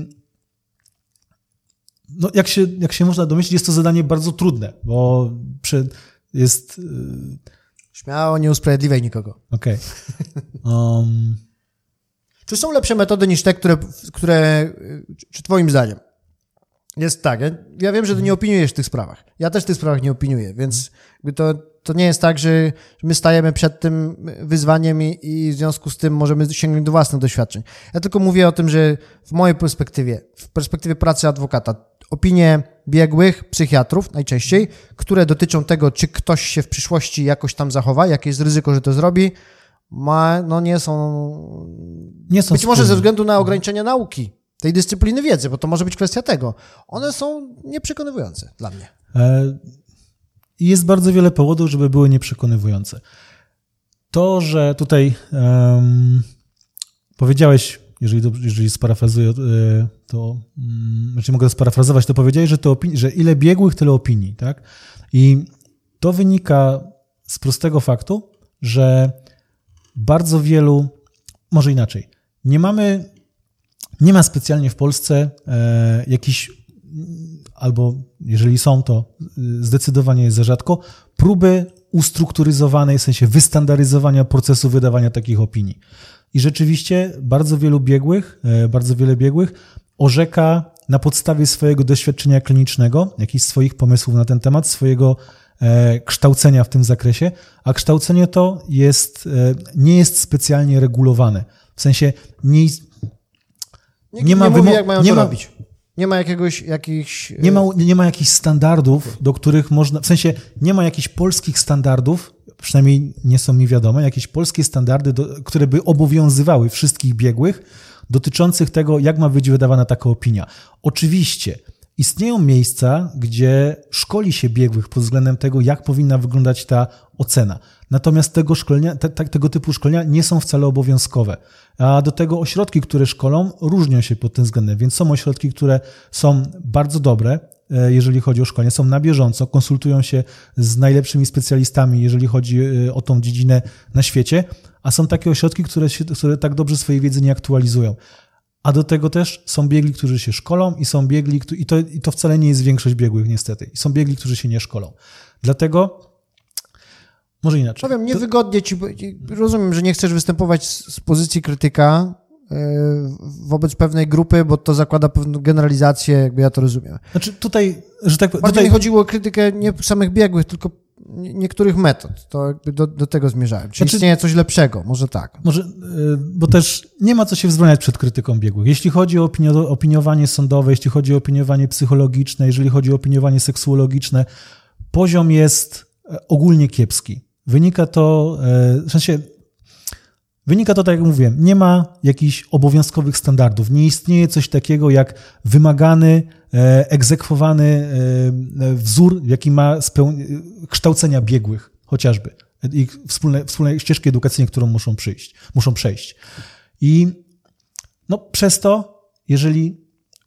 no, jak, się, jak się można domyślić, jest to zadanie bardzo trudne, bo jest. E, Śmiało, nie usprawiedliwiaj nikogo. Okej. Okay. Um... Czy są lepsze metody niż te, które, które czy twoim zdaniem? Jest tak, ja, ja wiem, że ty nie opiniujesz w tych sprawach. Ja też w tych sprawach nie opiniuję, więc to to nie jest tak, że my stajemy przed tym wyzwaniem i, i, w związku z tym możemy sięgnąć do własnych doświadczeń. Ja tylko mówię o tym, że w mojej perspektywie, w perspektywie pracy adwokata, opinie biegłych, psychiatrów najczęściej, które dotyczą tego, czy ktoś się w przyszłości jakoś tam zachowa, jakie jest ryzyko, że to zrobi, ma, no nie są. Nie są Być może ze względu na ograniczenia nauki tej dyscypliny wiedzy, bo to może być kwestia tego. One są nieprzekonywujące dla mnie. I jest bardzo wiele powodów, żeby były nieprzekonywujące. To, że tutaj um, powiedziałeś, jeżeli, jeżeli sparafrazuję, e, to um, znaczy mogę sparafrazować, to powiedziałeś, że, to że ile biegłych, tyle opinii, tak? I to wynika z prostego faktu, że bardzo wielu, może inaczej, nie mamy, nie ma specjalnie w Polsce e, jakichś albo jeżeli są, to y, zdecydowanie jest za rzadko, próby ustrukturyzowanej, w sensie wystandaryzowania procesu wydawania takich opinii. I rzeczywiście bardzo wielu biegłych, e, bardzo wiele biegłych orzeka na podstawie swojego doświadczenia klinicznego, jakichś swoich pomysłów na ten temat, swojego e, kształcenia w tym zakresie, a kształcenie to jest, e, nie jest specjalnie regulowane. W sensie nie, nie ma, nie mówi, jak mają nie to ma, robić. Nie ma jakiegoś, jakichś... Nie ma, nie ma jakichś standardów, do których można... W sensie nie ma jakichś polskich standardów, przynajmniej nie są mi wiadome, jakieś polskie standardy, do, które by obowiązywały wszystkich biegłych dotyczących tego, jak ma być wydawana taka opinia. Oczywiście istnieją miejsca, gdzie szkoli się biegłych pod względem tego, jak powinna wyglądać ta ocena. Natomiast tego, szkolenia, te, te, tego typu szkolenia nie są wcale obowiązkowe. A do tego ośrodki, które szkolą, różnią się pod tym względem. Więc są ośrodki, które są bardzo dobre, e, jeżeli chodzi o szkolenie, są na bieżąco, konsultują się z najlepszymi specjalistami, jeżeli chodzi e, o tą dziedzinę na świecie, a są takie ośrodki, które, się, które tak dobrze swojej wiedzy nie aktualizują. A do tego też są biegli, którzy się szkolą i są biegli, i to, i to wcale nie jest większość biegłych niestety. I są biegli, którzy się nie szkolą. Dlatego może inaczej. Powiem, niewygodnie ci, rozumiem, że nie chcesz występować z, pozycji krytyka e, wobec pewnej grupy, bo to zakłada pewną generalizację, jakby ja to rozumiem. Znaczy tutaj, że tak Bardziej tutaj... mi chodziło o krytykę nie samych biegłych, tylko niektórych metod. To jakby do, do tego zmierzałem. Czy znaczy, istnieje coś lepszego? Może tak. Może, e, bo też nie ma co się wzbraniać przed krytyką biegłych. Jeśli chodzi o opiniowanie sądowe, jeśli chodzi o opiniowanie psychologiczne, jeżeli chodzi o opiniowanie seksuologiczne, poziom jest e, ogólnie kiepski. Wynika to, e, w sensie, wynika to tak jak mówiłem, nie ma jakichś obowiązkowych standardów. Nie istnieje coś takiego jak wymagany, egzekwowany e, wzór, jaki ma kształcenia biegłych, chociażby. Ich wspólne, wspólne ścieżki edukacyjne, którą muszą przyjść, muszą przejść. I no, przez to, jeżeli,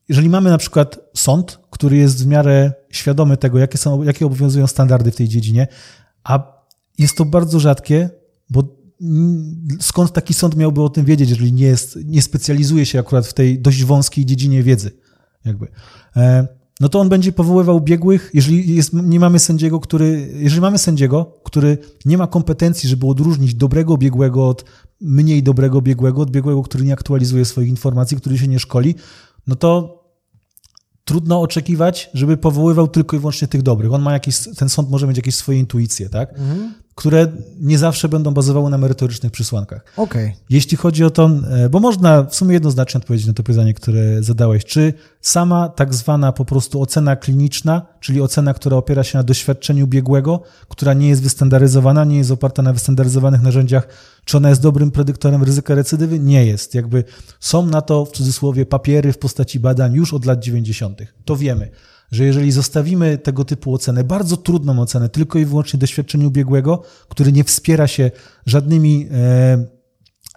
jeżeli mamy na przykład sąd, który jest w miarę świadomy tego, jakie, są, jakie obowiązują standardy w tej dziedzinie, a jest to bardzo rzadkie, bo skąd taki sąd miałby o tym wiedzieć, jeżeli nie, jest, nie specjalizuje się akurat w tej dość wąskiej dziedzinie wiedzy, jakby. E, no to on będzie powoływał biegłych, jeżeli jest, nie mamy sędziego, który, jeżeli mamy sędziego, który nie ma kompetencji, żeby odróżnić dobrego biegłego od mniej dobrego biegłego, od biegłego, który nie aktualizuje swoich informacji, który się nie szkoli, no to trudno oczekiwać, żeby powoływał tylko i wyłącznie tych dobrych. On ma jakieś, ten sąd może mieć jakieś swoje intuicje, tak? Mhm które nie zawsze będą bazowały na merytorycznych przysłankach. Okay. Jeśli chodzi o to, e, bo można w sumie jednoznacznie odpowiedzieć na to pytanie, które zadałeś, czy sama tak zwana po prostu ocena kliniczna, czyli ocena, która opiera się na doświadczeniu biegłego, która nie jest wystandaryzowana, nie jest oparta na wystandaryzowanych narzędziach, czy ona jest dobrym predyktorem ryzyka recydywy? Nie jest. Jakby są na to w cudzysłowie papiery w postaci badań już od lat 90. To wiemy że jeżeli zostawimy tego typu ocenę, bardzo trudną ocenę, tylko i wyłącznie doświadczeniu biegłego, który nie wspiera się żadnymi e,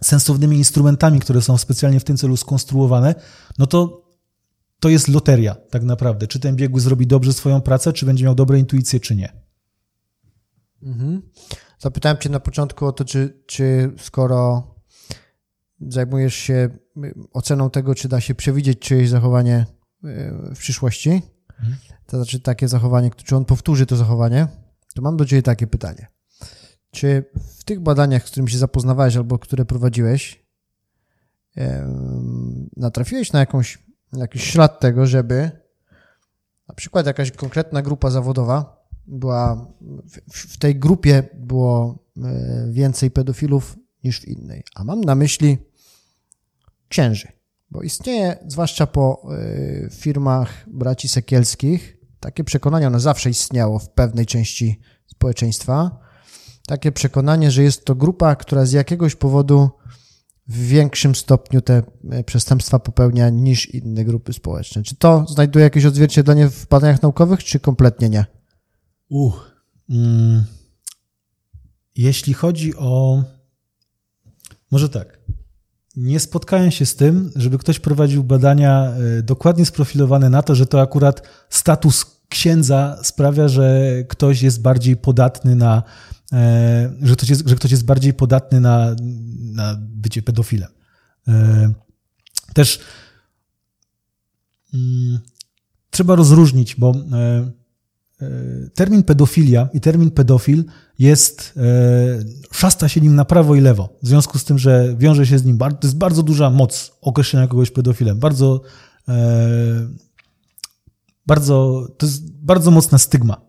sensownymi instrumentami, które są specjalnie w tym celu skonstruowane, no to to jest loteria tak naprawdę. Czy ten biegły zrobi dobrze swoją pracę, czy będzie miał dobre intuicje, czy nie. Mhm. Zapytałem Cię na początku o to, czy, czy skoro zajmujesz się oceną tego, czy da się przewidzieć czyjeś zachowanie e, w przyszłości, to znaczy takie zachowanie, czy on powtórzy to zachowanie, to mam do Ciebie takie pytanie. Czy w tych badaniach, z którymi się zapoznawałeś albo które prowadziłeś, natrafiłeś na jakąś, jakiś ślad tego, żeby na przykład jakaś konkretna grupa zawodowa była, w, tej grupie było e, więcej pedofilów niż w innej. A mam na myśli księży. Bo istnieje, zwłaszcza po y, firmach braci Sekielskich, takie przekonanie, ono zawsze istniało w pewnej części społeczeństwa, takie przekonanie, że jest to grupa, która z jakiegoś powodu w większym stopniu te y, przestępstwa popełnia niż inne grupy społeczne. Czy to znajduje jakieś odzwierciedlenie w badaniach naukowych, czy kompletnie nie? Uch. Mm. Jeśli chodzi o. Może tak. Nie spotkałem się z tym, żeby ktoś prowadził badania e, dokładnie sprofilowane na to, że to akurat status księdza sprawia, że ktoś jest bardziej podatny na, e, że ktoś jest, że ktoś jest bardziej podatny na, na bycie pedofilem. E, też mm, trzeba rozróżnić, bo termin pedofilia i termin pedofil jest, szasta się nim na prawo i lewo. W związku z tym, że wiąże się z nim, to jest bardzo duża moc określenia kogoś pedofilem. Bardzo bardzo, to jest bardzo mocna stygma.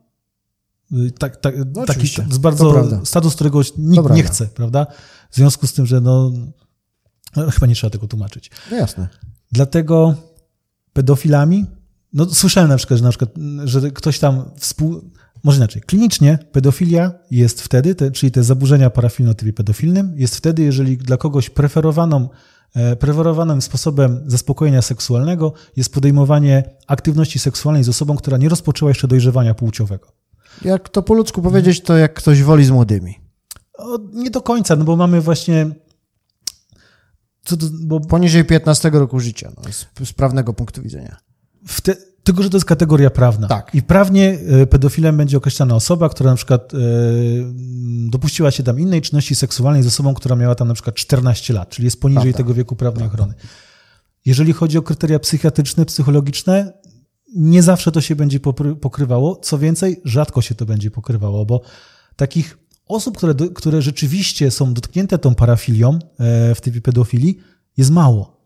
Tak, tak, no taki to jest bardzo status, którego nikt nie chce, prawda? W związku z tym, że no, no, chyba nie trzeba tego tłumaczyć. No jasne. Dlatego pedofilami, no słyszałem na przykład, że na przykład, że ktoś tam współ, może inaczej, klinicznie pedofilia jest wtedy, te, czyli te zaburzenia parafilne o typie pedofilnym, jest wtedy, jeżeli dla kogoś preferowaną E, preferowanym sposobem zaspokojenia seksualnego jest podejmowanie aktywności seksualnej z osobą, która nie rozpoczęła jeszcze dojrzewania płciowego. Jak to po ludzku powiedzieć, to jak ktoś woli z młodymi. O, nie do końca, no bo mamy właśnie. To, bo... Poniżej 15 roku życia, no, z, z prawnego punktu widzenia. Te, tylko, że to jest kategoria prawna. Tak. I prawnie e, pedofilem będzie określana osoba, która na przykład e, dopuściła się tam innej czynności seksualnej z osobą, która miała tam na przykład 14 lat, czyli jest poniżej Prawda. tego wieku prawnej Prawda. ochrony. Jeżeli chodzi o kryteria psychiatryczne, psychologiczne, nie zawsze to się będzie pokrywało. Co więcej, rzadko się to będzie pokrywało, bo takich osób, które, które rzeczywiście są dotknięte tą parafilią e, w typie pedofilii, jest mało.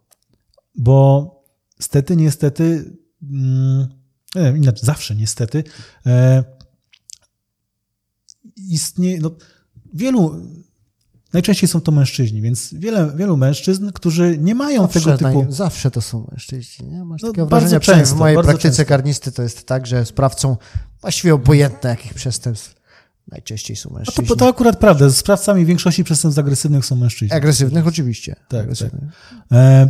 Bo stety, niestety, inaczej, zawsze niestety, istnieje, no, wielu, najczęściej są to mężczyźni, więc wiele, wielu mężczyzn, którzy nie mają zawsze, tego typu... Naj, zawsze to są mężczyźni, nie? Masz no, takie wrażenie, często, w mojej praktyce często. karnisty to jest tak, że sprawcą właściwie obojętne jakich przestępstw najczęściej są mężczyźni. No to, to akurat prawda, sprawcami większości przestępstw agresywnych są mężczyźni. Agresywnych oczywiście. Tak, agresywnych. tak. E,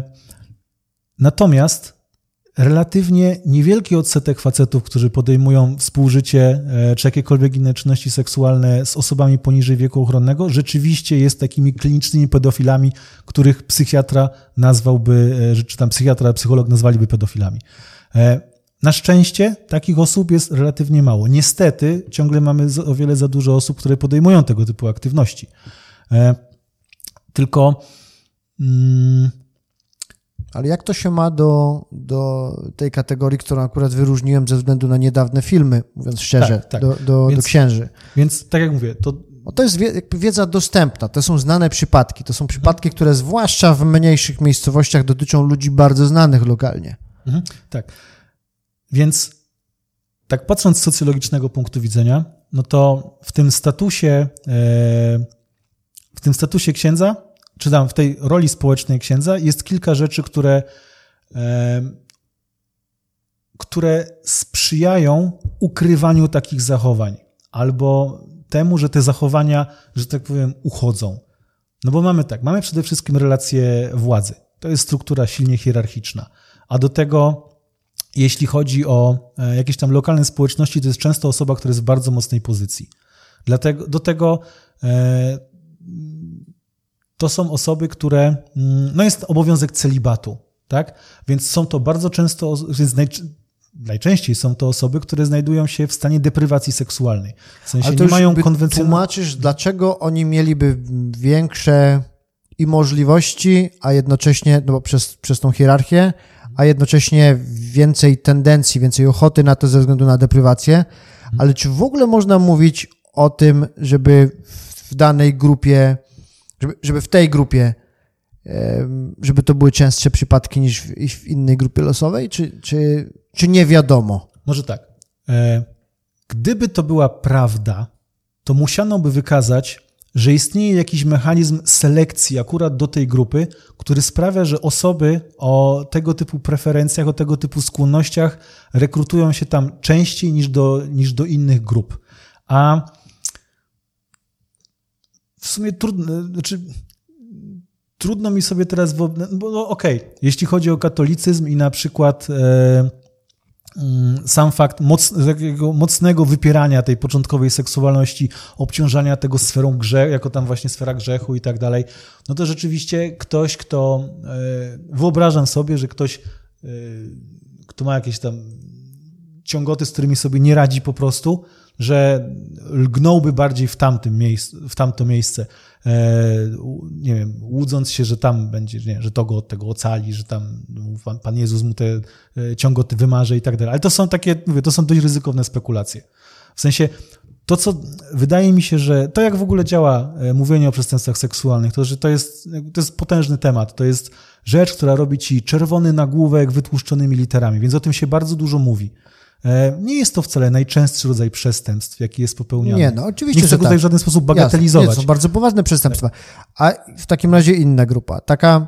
natomiast relatywnie niewielki odsetek facetów, którzy podejmują współżycie e, czy jakiekolwiek inne czynności seksualne z osobami poniżej wieku ochronnego, rzeczywiście jest takimi klinicznymi pedofilami, których psychiatra nazwałby, e, czy tam psychiatra, psycholog nazwaliby pedofilami. E, na szczęście takich osób jest relatywnie mało. Niestety ciągle mamy o wiele za dużo osób, które podejmują tego typu aktywności. Tylko. Mm, ale jak to się ma do, do tej kategorii, którą akurat wyróżniłem ze względu na niedawne filmy, mówiąc szczerze, tak, tak. Do, do, więc, do księży? Więc tak jak mówię, to no to jest wiedza dostępna, to są znane przypadki. To są przypadki, które zwłaszcza w mniejszych miejscowościach dotyczą ludzi bardzo znanych lokalnie. Mhm, tak. Więc tak patrząc z socjologicznego punktu widzenia, no to w tym statusie, e, w tym statusie księdza czy tam w tej roli społecznej księdza jest kilka rzeczy, które, które sprzyjają ukrywaniu takich zachowań albo temu, że te zachowania, że tak powiem, uchodzą. No bo mamy tak, mamy przede wszystkim relacje władzy. To jest struktura silnie hierarchiczna. A do tego, jeśli chodzi o e, jakieś tam lokalne społeczności, to jest często osoba, która jest w bardzo mocnej pozycji. Dlatego, do tego e, to są osoby, które, mm, no jest obowiązek celibatu, tak? Więc są to bardzo często, więc naj, najczęściej są to osoby, które znajdują się w stanie deprywacji seksualnej. W sensie Ale to nie mają konwencjonalnego... Tłumaczysz, dlaczego oni mieliby większe i możliwości, a jednocześnie, no bo przez, przez tą hierarchię, a jednocześnie więcej tendencji, więcej ochoty na to ze względu na deprywację. Ale czy w ogóle można mówić o tym, żeby w danej grupie żeby, żeby w tej grupie, żeby to były częstsze przypadki niż w, w innej grupie losowej, czy, czy, czy nie wiadomo? Może tak. E, gdyby to była prawda, to musiano by wykazać, że istnieje jakiś mechanizm selekcji akurat do tej grupy, który sprawia, że osoby o tego typu preferencjach, o tego typu skłonnościach rekrutują się tam częściej niż do, niż do innych grup. A w sumie trudno, znaczy trudno mi sobie teraz, bo no, okej, okay, jeśli chodzi o katolicyzm i na przykład e, mm, sam fakt moc, takiego mocnego wypierania tej początkowej seksualności, obciążania tego sferą grzechu, jako tam właśnie sfera grzechu i tak dalej, no to rzeczywiście ktoś, kto, e, wyobrażam sobie, że ktoś, e, kto ma jakieś tam ciągoty, z którymi sobie nie radzi po prostu, że lgnąłby bardziej w, tamtym miejscu, w tamto miejsce, e, nie wiem, łudząc się, że tam będzie, nie, że to go od tego ocali, że tam Pan, Pan Jezus mu te e, ciągoty wymarze i tak dalej. Ale to są takie, mówię, to są dość ryzykowne spekulacje. W sensie, to co wydaje mi się, że to jak w ogóle działa e, mówienie o przestępstwach seksualnych, to że to jest, to jest potężny temat, to jest rzecz, która robi ci czerwony nagłówek wytłuszczonymi literami, więc o tym się bardzo dużo mówi. E, nie jest to wcale najczęstszy rodzaj przestępstw, jaki jest popełniany. Nie, no oczywiście. Nie chcę tutaj tak. w żaden sposób bagatelizować. Jasne, nie, są bardzo poważne przestępstwa. A w takim razie inna grupa. Taka.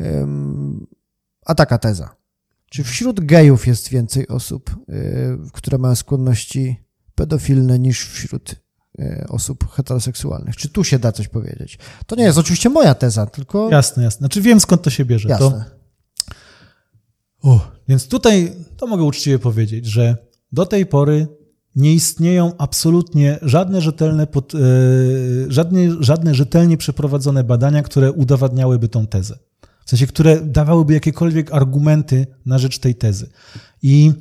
Um, a taka teza. Czy wśród gejów jest więcej osób, y, które mają skłonności pedofilne niż wśród y, osób heteroseksualnych? Czy tu się da coś powiedzieć? To nie jest oczywiście moja teza, tylko. Jasne, jasne. Znaczy wiem skąd to się bierze. Jasne. To... Uh, więc tutaj to mogę uczciwie powiedzieć, że do tej pory nie istnieją absolutnie żadne rzetelne, pod, e, żadne, żadne rzetelnie przeprowadzone badania, które udowadniałyby tą tezę. W sensie, które dawałyby jakiekolwiek argumenty na rzecz tej tezy. I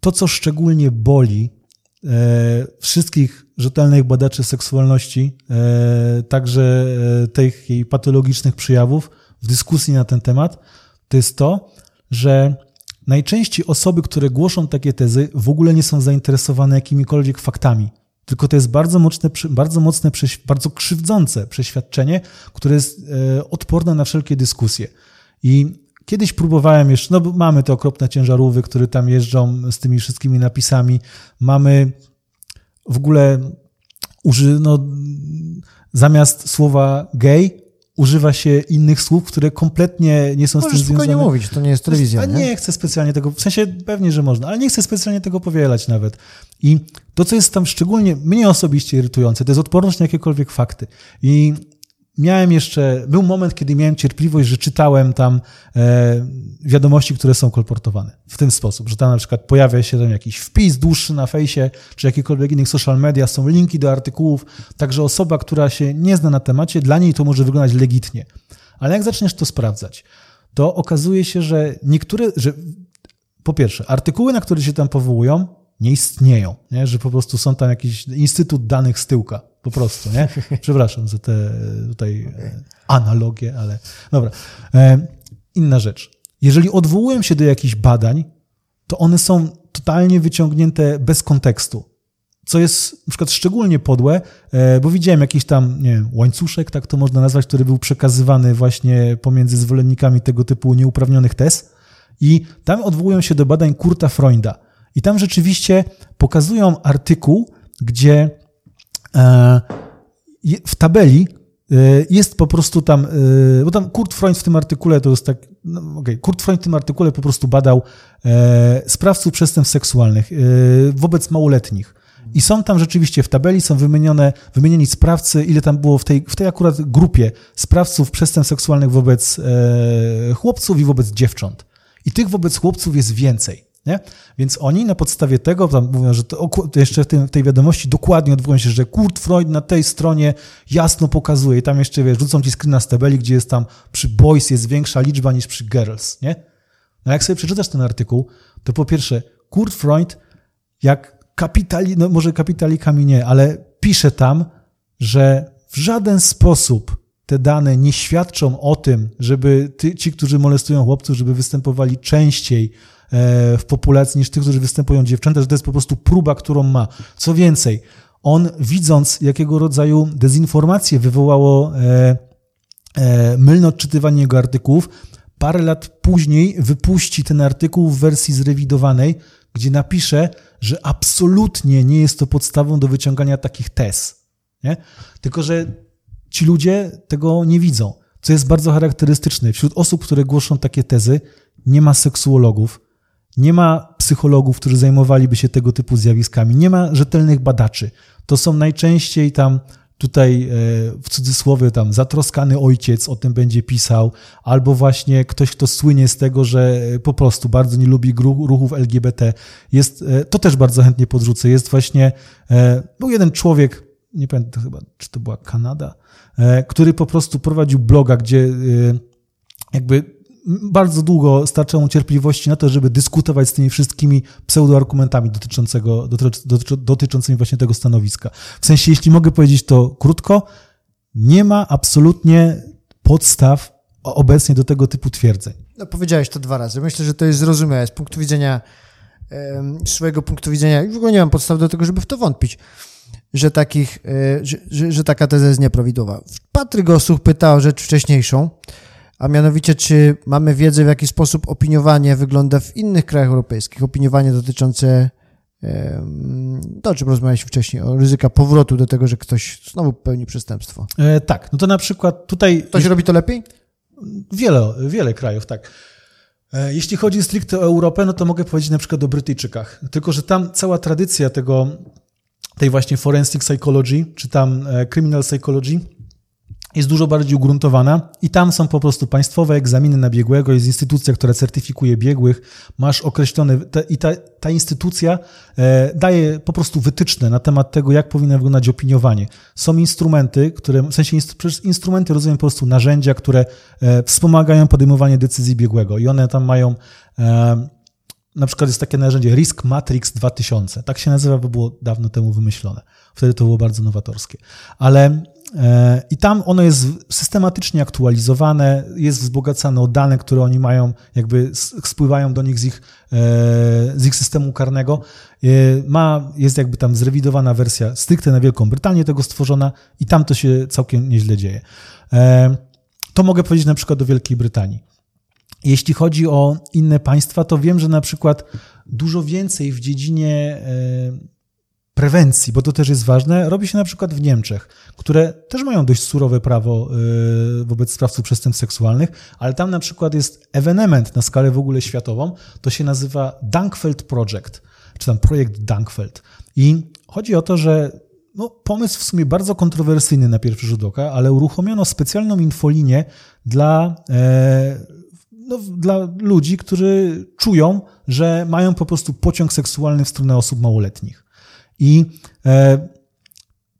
to, co szczególnie boli e, wszystkich rzetelnych badaczy seksualności, e, także tych jej patologicznych przejawów w dyskusji na ten temat, to jest to, że najczęściej osoby, które głoszą takie tezy, w ogóle nie są zainteresowane jakimikolwiek faktami. Tylko to jest bardzo mocne, bardzo mocne, bardzo krzywdzące przeświadczenie, które jest e, odporne na wszelkie dyskusje. I kiedyś próbowałem jeszcze, no mamy te okropne ciężarówki, które tam jeżdżą z tymi wszystkimi napisami. Mamy w ogóle uży, no, zamiast słowa gay używa się innych słów, które kompletnie nie są Możesz z tym związane. nie mówić, to nie jest telewizja. A nie, nie chcę specjalnie tego, w sensie pewnie, że można, ale nie chcę specjalnie tego powielać nawet. I to, co jest tam szczególnie mnie osobiście irytujące, to jest odporność na jakiekolwiek fakty. I miałem jeszcze, był moment, kiedy miałem cierpliwość, że czytałem tam e, wiadomości, które są kolportowane w ten sposób, że tam na przykład pojawia się tam jakiś wpis dłuższy na fejsie, czy jakikolwiek innych social media, są linki do artykułów, także osoba, która się nie zna na temacie, dla niej to może wyglądać legitnie. Ale jak zaczniesz to sprawdzać, to okazuje się, że niektóre, że po pierwsze, artykuły, na które się tam powołują, nie istnieją, nie? że po prostu są tam jakiś instytut danych z tyłka, po prostu, nie? Przepraszam za te tutaj e, analogie, ale dobra. E, inna rzecz. Jeżeli odwołuję się do jakichś badań, to one są totalnie wyciągnięte bez kontekstu. Co jest na przykład szczególnie podłe, e, bo widziałem jakiś tam, nie wiem, łańcuszek, tak to można nazwać, który był przekazywany właśnie pomiędzy zwolennikami tego typu nieuprawnionych tez. I tam odwołują się do badań Kurta Freunda. I tam rzeczywiście pokazują artykuł, gdzie w tabeli e, jest po prostu tam, e, bo tam Kurt Freund w tym artykule to jest tak, no okay, Kurt Freund w tym artykule po prostu badał sprawców przestępstw seksualnych wobec małoletnich. I są tam rzeczywiście w tabeli, są wymienione, wymienieni sprawcy, ile tam było w tej, w tej akurat grupie sprawców przestępstw seksualnych wobec chłopców i wobec dziewcząt. I tych wobec chłopców jest więcej. Nie? Więc oni na podstawie tego tam mówią, że to, jeszcze w, tej wiadomości dokładnie odwołują się, że Kurt Freud na tej stronie jasno pokazuje i tam jeszcze, wiesz, rzucą ci screena z tabeli, gdzie jest tam przy boys jest większa liczba niż przy girls, nie? No jak sobie przeczytasz ten artykuł, to po pierwsze, Kurt Freud jak kapitali, no może kapitalikami nie, ale pisze tam, że w żaden sposób te dane nie świadczą o tym, żeby ty, ci, którzy molestują chłopców, żeby występowali częściej w populacji niż tych, którzy występują dziewczęta, że to jest po prostu próba, którą ma. Co więcej, on widząc, jakiego rodzaju dezinformację wywołało e, e, mylne odczytywanie jego artykułów, parę lat później wypuści ten artykuł w wersji zrewidowanej, gdzie napisze, że absolutnie nie jest to podstawą do wyciągania takich tez. Nie? Tylko, że ci ludzie tego nie widzą. Co jest bardzo charakterystyczne. Wśród osób, które głoszą takie tezy, nie ma seksuologów, nie ma psychologów, którzy zajmowaliby się tego typu zjawiskami, nie ma rzetelnych badaczy. To są najczęściej tam tutaj e, w cudzysłowie tam zatroskany ojciec o tym będzie pisał, albo właśnie ktoś, kto słynie z tego, że po prostu bardzo nie lubi ruchów LGBT. Jest, e, to też bardzo chętnie podrzucę. Jest właśnie, e, był jeden człowiek, nie pamiętam chyba, czy to była Kanada, który po prostu prowadził bloga, gdzie jakby bardzo długo starczało mu cierpliwości na to, żeby dyskutować z tymi wszystkimi pseudoargumentami dotyczącego, dotyczącymi właśnie tego stanowiska. W sensie, jeśli mogę powiedzieć to krótko, nie ma absolutnie podstaw obecnie do tego typu twierdzeń. No, powiedziałeś to dwa razy. Myślę, że to jest zrozumiałe z punktu widzenia swojego punktu widzenia i w ogóle nie mam podstaw do tego, żeby w to wątpić, że, takich, e, że, że, taka teza jest nieprawidłowa. Patryk Osuch pytał o rzecz wcześniejszą, a mianowicie czy mamy wiedzę, w jaki sposób opiniowanie wygląda w innych krajach europejskich, opiniowanie dotyczące to, o czym rozmawialiśmy wcześniej, o ryzyka powrotu do tego, że ktoś znowu popełni przestępstwo. E, tak, no to na przykład tutaj... Ktoś robi to lepiej? Wiele, wiele krajów, tak. E, jeśli chodzi stricte o Europę, no to mogę powiedzieć na przykład o Brytyjczykach. Tylko, że tam cała tradycja tego, tej właśnie forensic psychology, czy tam e, criminal psychology, jest dużo bardziej ugruntowana i tam są po prostu państwowe egzaminy na biegłego, jest instytucja, która certyfikuje biegłych, masz określone te, i ta, ta instytucja e, daje po prostu wytyczne na temat tego, jak powinno wyglądać opiniowanie. Są instrumenty, które, w sensie przez instrumenty rozumiem po prostu narzędzia, które e, wspomagają podejmowanie decyzji biegłego i one tam mają e, na przykład jest takie narzędzie Risk Matrix 2000. Tak się nazywa, bo było dawno temu wymyślone. Wtedy to było bardzo nowatorskie. Ale I tam ono jest systematycznie aktualizowane, jest wzbogacane o dane, które oni mają, jakby spływają do nich z ich, e, z ich systemu karnego. E, ma, jest jakby tam zrewidowana wersja stricte na Wielką Brytanię tego stworzona i tam to się całkiem nieźle dzieje. To mogę powiedzieć na przykład o Wielkiej Brytanii. Jeśli chodzi o inne państwa, to wiem, że na przykład dużo więcej w dziedzinie prewencji, bo to też jest ważne, robi się na przykład w Niemczech, które też mają dość surowe prawo y, wobec sprawców przestępstw seksualnych, ale tam na przykład jest ewenement na skalę w ogóle światową, to się nazywa Dankfeld Project, czy tam projekt Dankfeld. I chodzi o to, że no, pomysł w sumie bardzo kontrowersyjny na pierwszy rzut oka, ale uruchomiono specjalną infolinię dla, e, no, dla ludzi, którzy czują, że mają po prostu pociąg seksualny w stronę osób małoletnich. I e,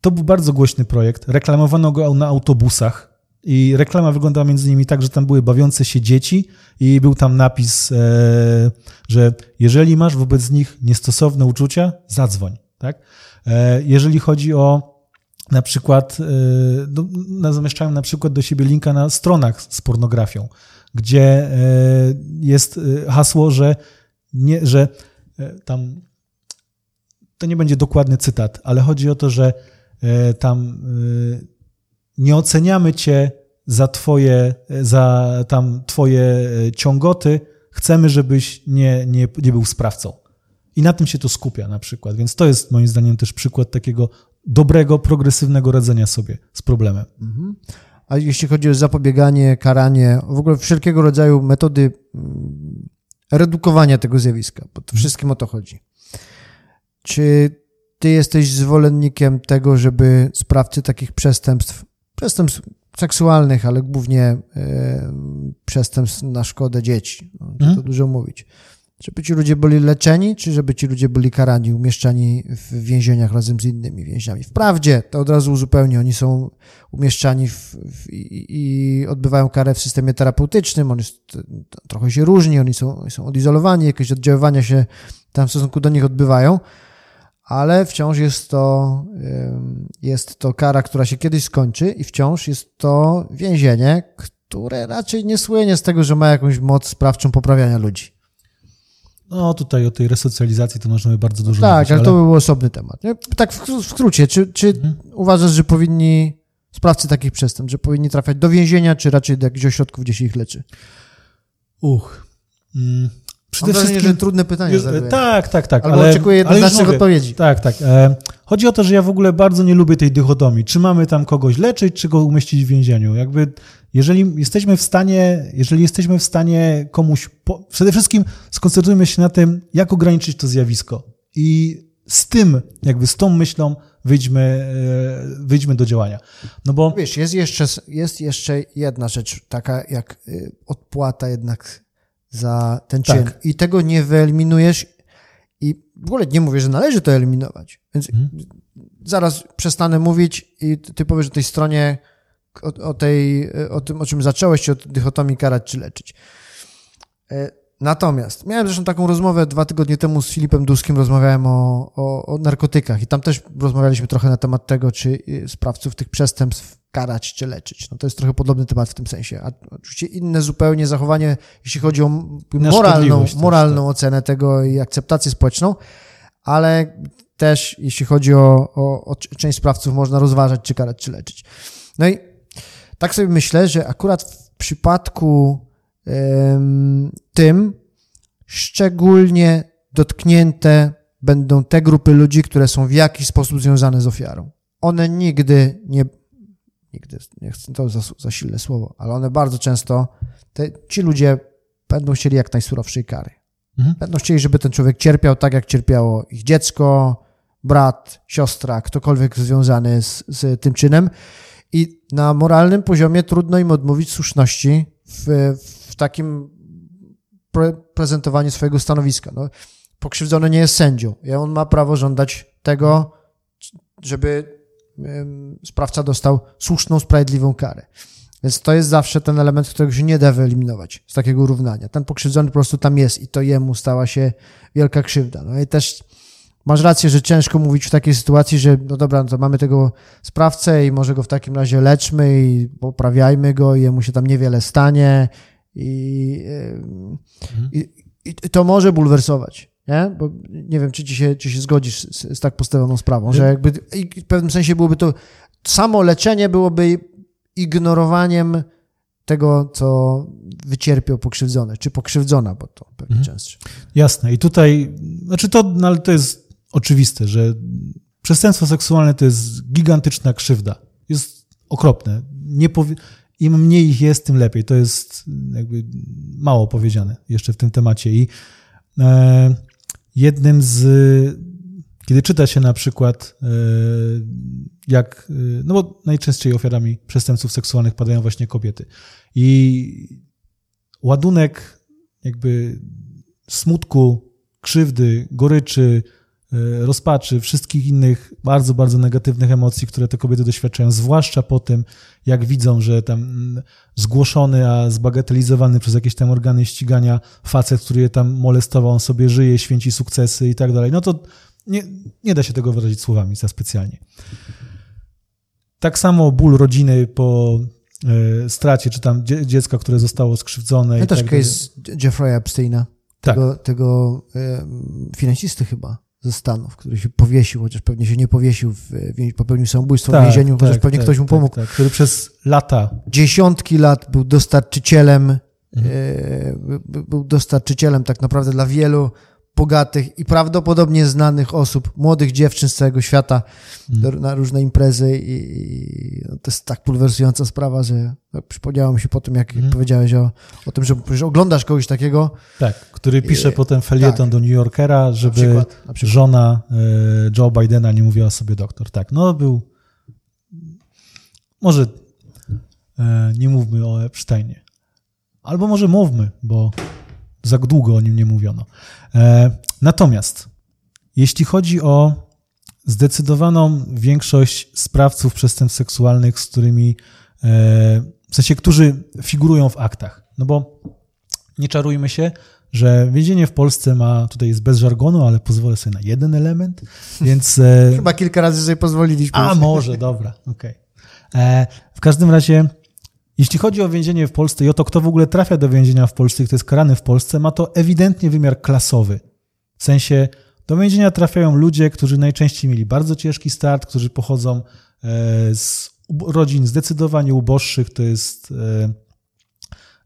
to był bardzo głośny projekt. Reklamowano go na autobusach. I reklama wyglądała między innymi tak, że tam były bawiące się dzieci i był tam napis, e, że jeżeli masz wobec nich niestosowne uczucia, zadzwoń. Tak? E, jeżeli chodzi o na przykład, no, zamieszczają na przykład do siebie linka na stronach z pornografią, gdzie jest hasło, że, nie, że tam to nie będzie dokładny cytat, ale chodzi o to, że e, tam e, nie oceniamy cię za twoje, za tam twoje e, ciągoty, chcemy, żebyś nie, nie, nie był sprawcą. I na tym się to skupia na przykład. Więc to jest moim zdaniem też przykład takiego dobrego, progresywnego radzenia sobie z problemem. Mhm. A jeśli chodzi o zapobieganie, karanie, w ogóle wszelkiego rodzaju metody mm, redukowania tego zjawiska, bo to wszystkim o to chodzi. Czy ty jesteś zwolennikiem tego, żeby sprawcy takich przestępstw, przestępstw seksualnych, ale głównie e, przestępstw na szkodę dzieci, no, hmm? to dużo mówić, żeby ci ludzie byli leczeni, czy żeby ci ludzie byli karani, umieszczani w więzieniach razem z innymi więźniami? Wprawdzie, to od razu uzupełnię, oni są umieszczani w, w, i, i, odbywają karę w systemie terapeutycznym, on jest, trochę się różni, oni są, są odizolowani, jakieś oddziaływania się tam w stosunku do nich odbywają, ale wciąż jest to, jest to kara, która się kiedyś skończy i wciąż jest to więzienie, które raczej nie słynie z tego, że ma jakąś moc sprawczą poprawiania ludzi. No tutaj o tej resocjalizacji to możemy bardzo dużo tak, mówić. Tak, ale to był osobny temat. Tak w, skrócie, czy, czy mhm. uważasz, że powinni sprawcy takich przestępstw, że powinni trafiać do więzienia, czy raczej do jakichś ośrodków, gdzie się ich leczy? Uch. Mm. Przede Mam wszystkim, trudne pytanie już, Tak, tak, tak. Albo ale, oczekuję jednoznacznych odpowiedzi. Tak, tak. E, chodzi o to, że ja w ogóle bardzo nie lubię tej dychotomii. Czy mamy tam kogoś leczyć, czy go umieścić w więzieniu? Jakby, jeżeli jesteśmy w stanie, jeżeli jesteśmy w stanie komuś, po, przede wszystkim skoncentrujmy się na tym, jak ograniczyć to zjawisko. I z tym, jakby z tą myślą wyjdźmy, e, wyjdźmy do działania. No bo... Wiesz, jest jeszcze, jest jeszcze jedna rzecz, taka jak y, odpłata jednak za ten czyn. Tak. I tego nie wyeliminujesz i w ogóle nie mówię, że należy to eliminować. Więc Mhm. zaraz przestanę mówić i ty powiesz o tej stronie, o, o, tej, o tym, o czym zacząłeś, o dychotomii karać czy leczyć. E, Natomiast miałem zresztą taką rozmowę dwa tygodnie temu z Filipem Duskim, rozmawiałem o, o, o narkotykach i tam też rozmawialiśmy trochę na temat tego, czy y, sprawców tych przestępstw karać czy leczyć. No to jest trochę podobny temat w tym sensie. A oczywiście inne zupełnie zachowanie, jeśli chodzi o moralną, szkodliwość też, moralną ocenę tego i akceptację społeczną, ale też jeśli chodzi o, o, o część sprawców można rozważać, czy karać, czy leczyć. No i tak sobie myślę, że akurat w przypadku em, tym szczególnie dotknięte będą te grupy ludzi, które są w jakiś sposób związane z ofiarą. One nigdy nie, nigdy, nie chcę, to za, za silne słowo, ale one bardzo często, te, ci ludzie będą chcieli jak najsurowszej kary. Mhm. Będą chcieli, żeby ten człowiek cierpiał tak, jak cierpiało ich dziecko, brat, siostra, ktokolwiek związany z, z tym czynem. I na moralnym poziomie trudno im odmówić słuszności w, w takim pre, prezentowaniu swojego stanowiska. No, pokrzywdzony nie jest sędzią i on ma prawo żądać tego, żeby sprawca dostał słuszną, sprawiedliwą karę. Więc to jest zawsze ten element, którego się nie da wyeliminować z takiego równania. Ten pokrzywdzony po prostu tam jest i to jemu stała się wielka krzywda. No i też masz rację, że ciężko mówić w takiej sytuacji, że no dobra, no to mamy tego sprawcę i może go w takim razie leczmy i poprawiajmy go i jemu się tam niewiele stanie i, ym, i, i to może bulwersować. Nie? Bo nie wiem, czy, ci się, czy się zgodzisz z, z tak postawioną sprawą, że jakby w pewnym sensie byłoby to samo leczenie byłoby ignorowaniem tego, co wycierpiał pokrzywdzony, czy pokrzywdzona, bo to pewnie częstsze. Jasne. I tutaj, znaczy to, no ale to jest oczywiste, że przestępstwo seksualne to jest gigantyczna krzywda. Jest okropne. Nie powie... Im mniej ich jest, tym lepiej. To jest jakby mało powiedziane jeszcze w tym temacie. I e, jednym z. Kiedy czyta się na przykład, e, jak. e, No bo najczęściej ofiarami przestępstw seksualnych padają właśnie kobiety. I ładunek jakby smutku, krzywdy, goryczy, rozpaczy, wszystkich innych bardzo, bardzo negatywnych emocji, które te kobiety doświadczają, zwłaszcza po tym, jak widzą, że tam mm, zgłoszony, a zbagatelizowany przez jakieś tam organy ścigania facet, który je tam molestował, on sobie żyje, święci sukcesy i tak dalej, no to nie, nie da się tego wyrazić słowami za specjalnie. Tak samo ból rodziny po e, stracie, czy tam dzie- dziecka, które zostało skrzywdzone. Ja i też tak case Jeffrey'a Epsteina, Tak. tego, tego e, finansisty chyba ze Stanów, który się powiesił, chociaż pewnie się nie powiesił, w, popełnił samobójstwo w więzieniu, chociaż pewnie ktoś mu pomógł. Tak, który przez lata Dziesiątki lat był dostarczycielem, Mhm. e, by- był dostarczycielem tak naprawdę dla wielu bogatych i prawdopodobnie znanych osób, młodych dziewczyn z całego świata do, na różne imprezy i, i no, to jest tak bulwersująca sprawa, że no, przypomniało mi się po tym, jak Mhm. powiedziałeś o, o tym, że, oglądasz kogoś takiego, Tak, który pisze E, potem felieton tak. do New Yorkera, żeby przykład, na przykład. żona e, Joe Bidena nie mówiła sobie doktor. Tak, no był. Może e, nie mówmy o Epsteinie. Albo może mówmy, bo za długo o nim nie mówiono. E, natomiast, jeśli chodzi o zdecydowaną większość sprawców przestępstw seksualnych, z którymi, e, w sensie, którzy figurują w aktach, no bo nie czarujmy się, że więzienie w Polsce ma, tutaj jest bez żargonu, ale pozwolę sobie na jeden element, więc... e, Chyba kilka razy sobie pozwoliliśmy. A, może, dobra, okej. E, W każdym razie, jeśli chodzi o więzienie w Polsce i o to, kto w ogóle trafia do więzienia w Polsce i kto jest karany w Polsce, ma to ewidentnie wymiar klasowy. W sensie, do więzienia trafiają ludzie, którzy najczęściej mieli bardzo ciężki start, którzy pochodzą e, z rodzin zdecydowanie uboższych, to jest...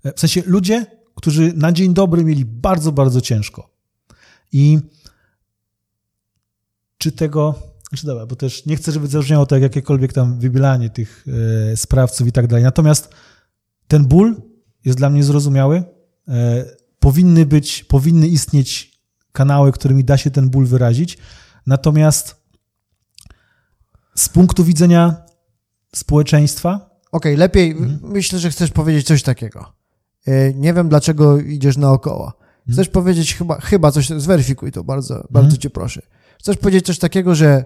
e, W sensie, ludzie, którzy na dzień dobry mieli bardzo, bardzo ciężko. I czy tego, znaczy dobra, bo też nie chcę, żeby zabrzmiało tak jakiekolwiek tam wybielanie tych e, sprawców i tak dalej. Natomiast ten ból jest dla mnie zrozumiały. E, powinny być, powinny istnieć kanały, którymi da się ten ból wyrazić. Natomiast z punktu widzenia społeczeństwa. Okej, okay, lepiej, mhm. myślę, że chcesz powiedzieć coś takiego. E, nie wiem, dlaczego idziesz naokoło. Mhm. Chcesz mhm. powiedzieć chyba, chyba coś, zweryfikuj to bardzo, mhm. bardzo cię proszę. Chcesz powiedzieć coś takiego, że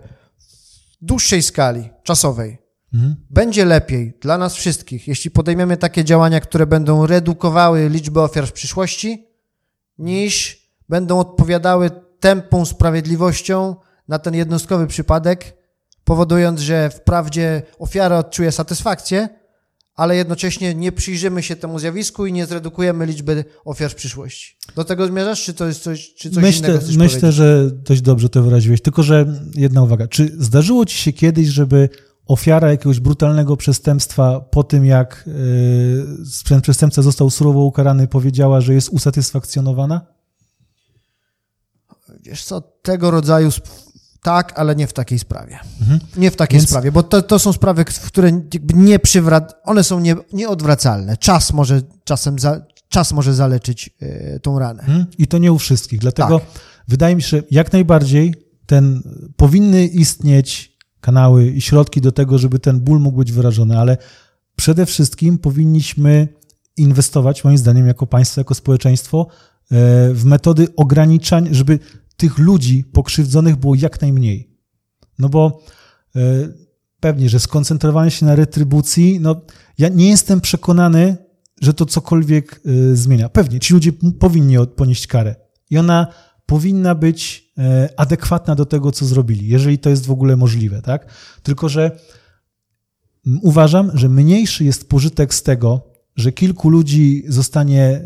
w dłuższej skali czasowej mhm. będzie lepiej dla nas wszystkich, jeśli podejmiemy takie działania, które będą redukowały liczbę ofiar w przyszłości, niż będą odpowiadały tępą sprawiedliwością na ten jednostkowy przypadek, powodując, że wprawdzie ofiara odczuje satysfakcję, ale jednocześnie nie przyjrzymy się temu zjawisku i nie zredukujemy liczby ofiar w przyszłości. Do tego zmierzasz, czy to jest coś, czy coś myślę, innego? Myślę, powiedzieć? że dość dobrze to wyraziłeś. Tylko, że jedna uwaga. Czy zdarzyło ci się kiedyś, żeby ofiara jakiegoś brutalnego przestępstwa po tym, jak yy, przestępca został surowo ukarany, powiedziała, że jest usatysfakcjonowana? Wiesz co, tego rodzaju tak, ale nie w takiej sprawie. Mhm. Nie w takiej Więc... sprawie, bo to, to są sprawy, które nie przywrac... one są nie, nieodwracalne. Czas może czasem za... czas może zaleczyć yy, tą ranę. Mhm. I to nie u wszystkich. Dlatego tak. wydaje mi się, że jak najbardziej ten powinny istnieć kanały i środki do tego, żeby ten ból mógł być wyrażony, ale przede wszystkim powinniśmy inwestować, moim zdaniem, jako państwo, jako społeczeństwo, e, w metody ograniczania, żeby tych ludzi pokrzywdzonych było jak najmniej. No bo e, pewnie, że skoncentrowanie się na retrybucji, no ja nie jestem przekonany, że to cokolwiek e, zmienia. Pewnie, ci ludzie powinni ponieść karę i ona powinna być e, adekwatna do tego, co zrobili, jeżeli to jest w ogóle możliwe, tak? Tylko, że uważam, że mniejszy jest pożytek z tego, że kilku ludzi zostanie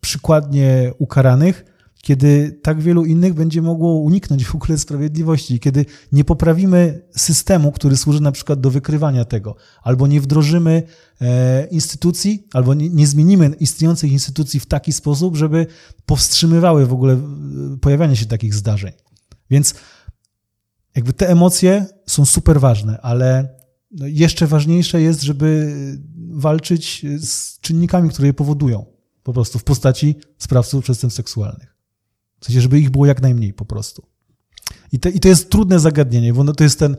przykładnie ukaranych, kiedy tak wielu innych będzie mogło uniknąć w ogóle sprawiedliwości, kiedy nie poprawimy systemu, który służy na przykład do wykrywania tego, albo nie wdrożymy e, instytucji, albo nie, zmienimy istniejących instytucji w taki sposób, żeby powstrzymywały w ogóle e, pojawianie się takich zdarzeń. Więc jakby te emocje są super ważne, ale no, jeszcze ważniejsze jest, żeby walczyć z czynnikami, które je powodują, po prostu w postaci sprawców przestępstw seksualnych. W sensie, żeby ich było jak najmniej po prostu. I, te, i to jest trudne zagadnienie, bo no to jest ten,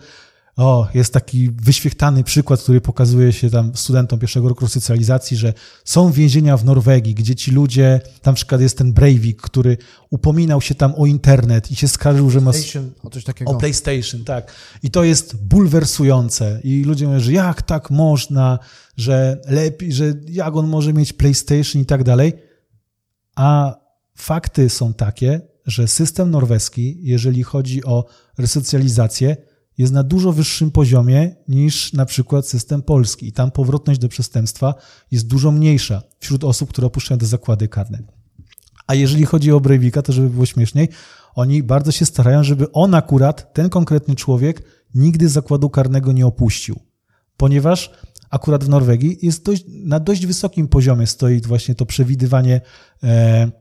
o, jest taki wyświechtany przykład, który pokazuje się tam studentom pierwszego roku socjalizacji, że są więzienia w Norwegii, gdzie ci ludzie, tam na przykład jest ten Breivik, który upominał się tam o internet i się skarżył, że ma... O coś takiego. O PlayStation, tak. I to jest bulwersujące. I ludzie mówią, że jak tak można, że lepiej, że jak on może mieć PlayStation i tak dalej. A fakty są takie, że system norweski, jeżeli chodzi o resocjalizację, jest na dużo wyższym poziomie niż na przykład system polski. I tam powrotność do przestępstwa jest dużo mniejsza wśród osób, które opuszczają te zakłady karne. A jeżeli chodzi o Breivika, to żeby było śmieszniej, oni bardzo się starają, żeby on akurat, ten konkretny człowiek, nigdy zakładu karnego nie opuścił. Ponieważ akurat w Norwegii jest dość, na dość wysokim poziomie stoi właśnie to przewidywanie e,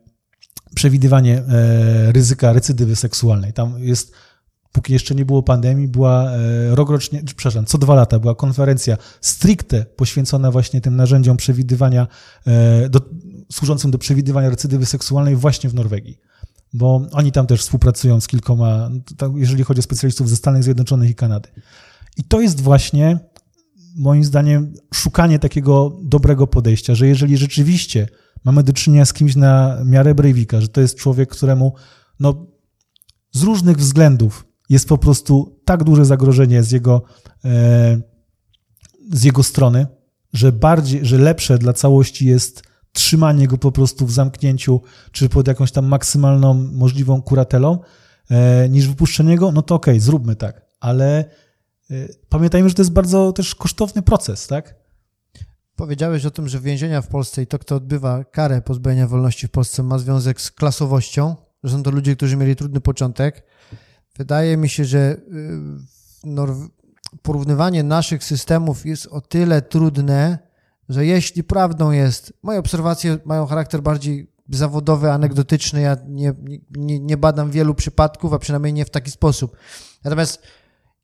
przewidywanie e, ryzyka recydywy seksualnej. Tam jest, póki jeszcze nie było pandemii, była e, rok rocznie, przepraszam, co dwa lata była konferencja stricte poświęcona właśnie tym narzędziom przewidywania, e, do, służącym do przewidywania recydywy seksualnej właśnie w Norwegii. Bo oni tam też współpracują z kilkoma, jeżeli chodzi o specjalistów ze Stanów Zjednoczonych i Kanady. I to jest właśnie, moim zdaniem, szukanie takiego dobrego podejścia, że jeżeli rzeczywiście mamy do czynienia z kimś na miarę Breivika, że to jest człowiek, któremu no, z różnych względów jest po prostu tak duże zagrożenie z jego, e, z jego strony, że bardziej, że lepsze dla całości jest trzymanie go po prostu w zamknięciu, czy pod jakąś tam maksymalną możliwą kuratelą, e, niż wypuszczenie go, no to okej, okay, zróbmy tak. Ale e, pamiętajmy, że to jest bardzo też kosztowny proces, tak? Powiedziałeś o tym, że więzienia w Polsce i to, kto odbywa karę pozbawienia wolności w Polsce ma związek z klasowością, że są to ludzie, którzy mieli trudny początek. Wydaje mi się, że y, porównywanie naszych systemów jest o tyle trudne, że jeśli prawdą jest, moje obserwacje mają charakter bardziej zawodowy, anegdotyczny, ja nie, nie, nie badam wielu przypadków, a przynajmniej nie w taki sposób. Natomiast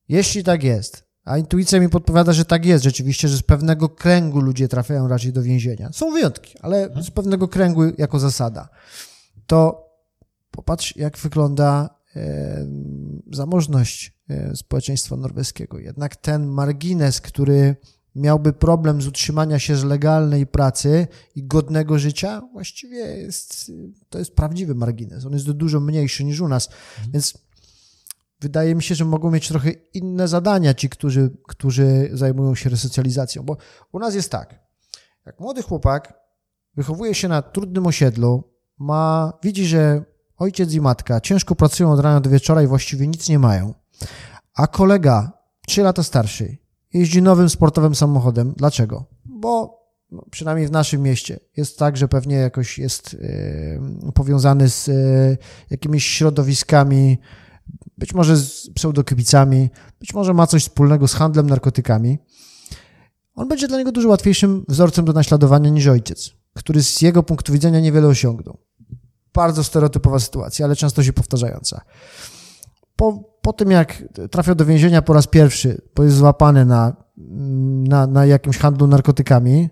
jeśli tak jest, a intuicja mi podpowiada, że tak jest rzeczywiście, że z pewnego kręgu ludzie trafiają raczej do więzienia. Są wyjątki, ale mhm. z pewnego kręgu jako zasada. To popatrz, jak wygląda e, zamożność e, społeczeństwa norweskiego. Jednak ten margines, który miałby problem z utrzymania się z legalnej pracy i godnego życia, właściwie jest, to jest prawdziwy margines. On jest dużo mniejszy niż u nas. Mhm. Więc wydaje mi się, że mogą mieć trochę inne zadania ci, którzy, którzy zajmują się resocjalizacją. Bo u nas jest tak, jak młody chłopak wychowuje się na trudnym osiedlu, ma, widzi, że ojciec i matka ciężko pracują od rana do wieczora i właściwie nic nie mają, a kolega, trzy lata starszy, jeździ nowym sportowym samochodem. Dlaczego? Bo no, przynajmniej w naszym mieście jest tak, że pewnie jakoś jest yy, powiązany z yy, jakimiś środowiskami, być może z pseudokibicami, być może ma coś wspólnego z handlem narkotykami. On będzie dla niego dużo łatwiejszym wzorcem do naśladowania niż ojciec, który z jego punktu widzenia niewiele osiągnął. Bardzo stereotypowa sytuacja, ale często się powtarzająca. Po, po tym, jak trafia do więzienia po raz pierwszy, bo jest złapany na, na, na jakimś handlu narkotykami,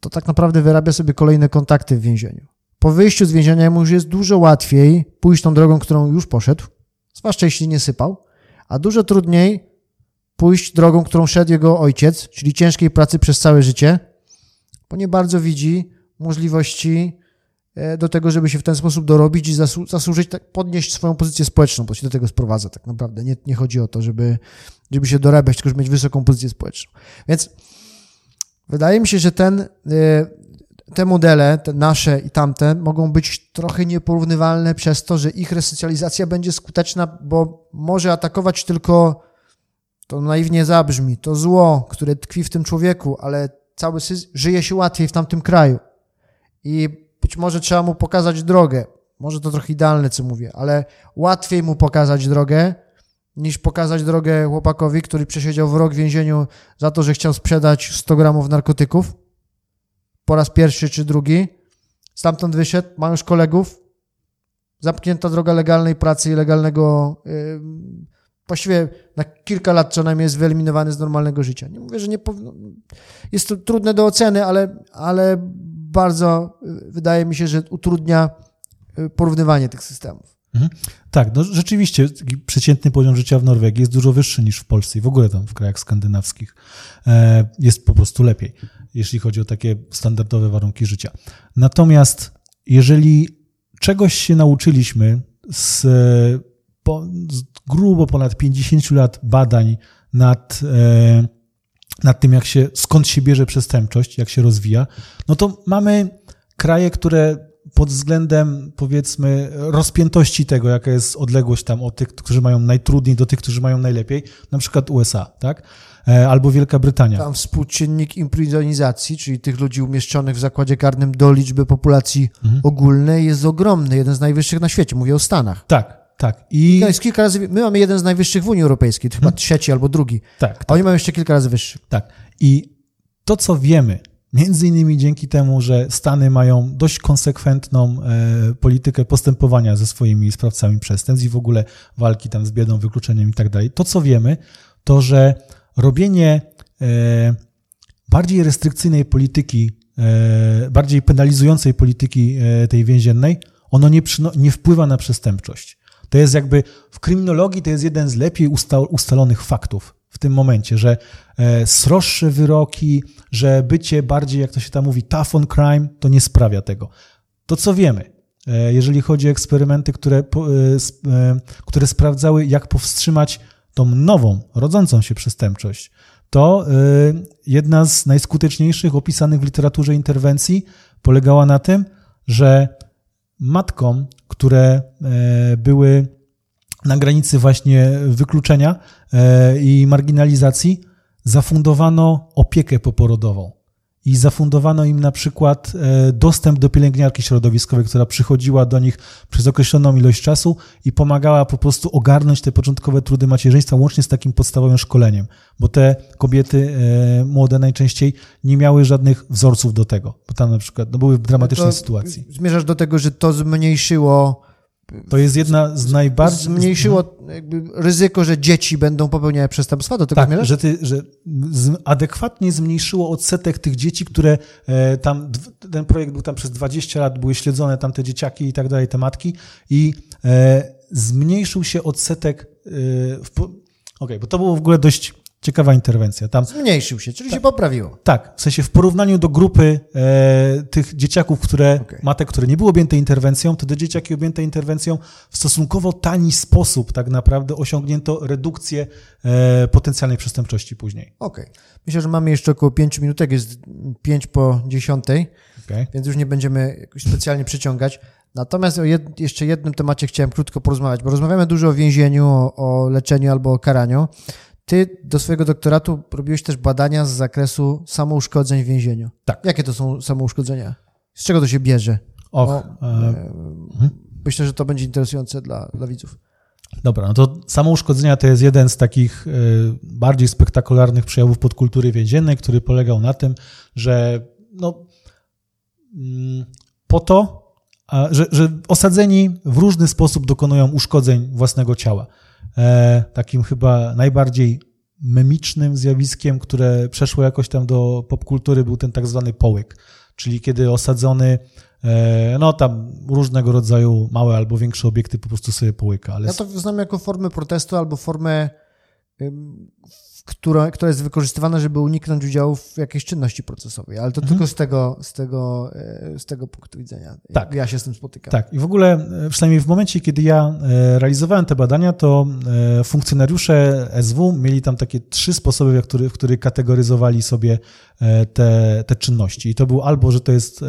to tak naprawdę wyrabia sobie kolejne kontakty w więzieniu. Po wyjściu z więzienia mu już jest dużo łatwiej pójść tą drogą, którą już poszedł, zwłaszcza jeśli nie sypał, a dużo trudniej pójść drogą, którą szedł jego ojciec, czyli ciężkiej pracy przez całe życie, bo nie bardzo widzi możliwości e, do tego, żeby się w ten sposób dorobić i zasłużyć, tak, podnieść swoją pozycję społeczną, bo się do tego sprowadza tak naprawdę. Nie, nie chodzi o to, żeby, żeby się dorabiać, tylko żeby mieć wysoką pozycję społeczną. Więc wydaje mi się, że ten, e, te modele, te nasze i tamte, mogą być trochę nieporównywalne przez to, że ich resocjalizacja będzie skuteczna, bo może atakować tylko to naiwnie zabrzmi, to zło, które tkwi w tym człowieku, ale cały żyje się łatwiej w tamtym kraju. I być może trzeba mu pokazać drogę. Może to trochę idealne, co mówię, ale łatwiej mu pokazać drogę, niż pokazać drogę chłopakowi, który przesiedział w rok w więzieniu za to, że chciał sprzedać 100 gramów narkotyków po raz pierwszy czy drugi. Stamtąd wyszedł, ma już kolegów, zamknięta droga legalnej pracy i legalnego yy, właściwie na kilka lat co najmniej jest wyeliminowany z normalnego życia. Nie mówię, że nie powinno, jest to trudne do oceny, ale, ale bardzo y, wydaje mi się, że utrudnia y, porównywanie tych systemów. Mhm. Tak, no rzeczywiście przeciętny poziom życia w Norwegii jest dużo wyższy niż w Polsce i w ogóle tam w krajach skandynawskich. E, jest po prostu lepiej, jeśli chodzi o takie standardowe warunki życia. Natomiast jeżeli czegoś się nauczyliśmy z po, grubo ponad 50 lat badań nad, e, nad tym, jak się, skąd się bierze przestępczość, jak się rozwija, no to mamy kraje, które pod względem, powiedzmy, rozpiętości tego, jaka jest odległość tam od tych, którzy mają najtrudniej, do tych, którzy mają najlepiej, na przykład USA, tak? E, albo Wielka Brytania. Tam współczynnik imprezonizacji, czyli tych ludzi umieszczonych w zakładzie karnym do liczby populacji mhm. ogólnej jest ogromny, jeden z najwyższych na świecie, mówię o Stanach. Tak, tak. I... Jest kilka razy, my mamy jeden z najwyższych w Unii Europejskiej, chyba hmm. trzeci albo drugi. Tak, tak. A oni mają jeszcze kilka razy wyższy. Tak. I to, co wiemy, między innymi dzięki temu, że Stany mają dość konsekwentną e, politykę postępowania ze swoimi sprawcami przestępstw i w ogóle walki tam z biedą, wykluczeniem i tak dalej. To, co wiemy, to, że robienie e, bardziej restrykcyjnej polityki, e, bardziej penalizującej polityki tej więziennej, ono nie, nie wpływa na przestępczość. To jest jakby w kryminologii to jest jeden z lepiej ustalonych faktów w tym momencie, że e, sroższe wyroki, że bycie bardziej, jak to się tam mówi, tough on crime, to nie sprawia tego. To co wiemy, e, jeżeli chodzi o eksperymenty, które, e, które sprawdzały, jak powstrzymać tą nową, rodzącą się przestępczość, to jedna z najskuteczniejszych opisanych w literaturze interwencji polegała na tym, że matkom, które e, były na granicy właśnie wykluczenia e, i marginalizacji, zafundowano opiekę poporodową. I zafundowano im na przykład e, dostęp do pielęgniarki środowiskowej, która przychodziła do nich przez określoną ilość czasu i pomagała po prostu ogarnąć te początkowe trudy macierzyństwa, łącznie z takim podstawowym szkoleniem, bo te kobiety e, młode najczęściej nie miały żadnych wzorców do tego, bo tam na przykład no, były w dramatycznej sytuacji. Zmierzasz do tego, że to zmniejszyło to jest jedna z najbardziej... Zmniejszyło ryzyko, że dzieci będą popełniały przestępstwa, do tego tak, zmierzasz? że, ty, że adekwatnie zmniejszyło odsetek tych dzieci, które e, tam, ten projekt był tam przez 20 lat, były śledzone tam te dzieciaki i tak dalej, te matki i e, zmniejszył się odsetek, e, okay, bo to było w ogóle dość ciekawa interwencja. Tam, Zmniejszył się, czyli tak, się poprawiło. Tak, w sensie w porównaniu do grupy e, tych dzieciaków, które, okay. matek, które nie były objęte interwencją, to do dzieciaki objęte interwencją w stosunkowo tani sposób tak naprawdę osiągnięto redukcję e, potencjalnej przestępczości później. Okej. Okay. Myślę, że mamy jeszcze około 5 minutek, jest 5 po 10, okay. więc już nie będziemy jakoś specjalnie przyciągać. Natomiast o jed, jeszcze jednym temacie chciałem krótko porozmawiać, bo rozmawiamy dużo o więzieniu, o, o leczeniu albo o karaniu. Ty do swojego doktoratu robiłeś też badania z zakresu samouszkodzeń w więzieniu. Tak. Jakie to są samouszkodzenia? Z czego to się bierze? Och, e... e myślę, że to będzie interesujące dla, dla widzów. Dobra, no to samouszkodzenia to jest jeden z takich e, bardziej spektakularnych przejawów podkultury więziennej, który polegał na tym, że no, mm, po to, że, że osadzeni w różny sposób dokonują uszkodzeń własnego ciała. E, takim chyba najbardziej memicznym zjawiskiem, które przeszło jakoś tam do popkultury, był ten tak zwany połyk, czyli kiedy osadzony, e, no tam różnego rodzaju małe albo większe obiekty po prostu sobie połyka. Ale... Ja to znam jako formę protestu albo formę która, która jest wykorzystywana, żeby uniknąć udziału w jakiejś czynności procesowej, ale to mhm. tylko z tego, z, tego, e, z tego punktu widzenia. Tak. Ja się z tym spotykam. Tak, i w ogóle, e, przynajmniej w momencie, kiedy ja e, realizowałem te badania, to funkcjonariusze SW mieli tam takie trzy sposoby, w których, kategoryzowali sobie te, te czynności. I to był albo, że to jest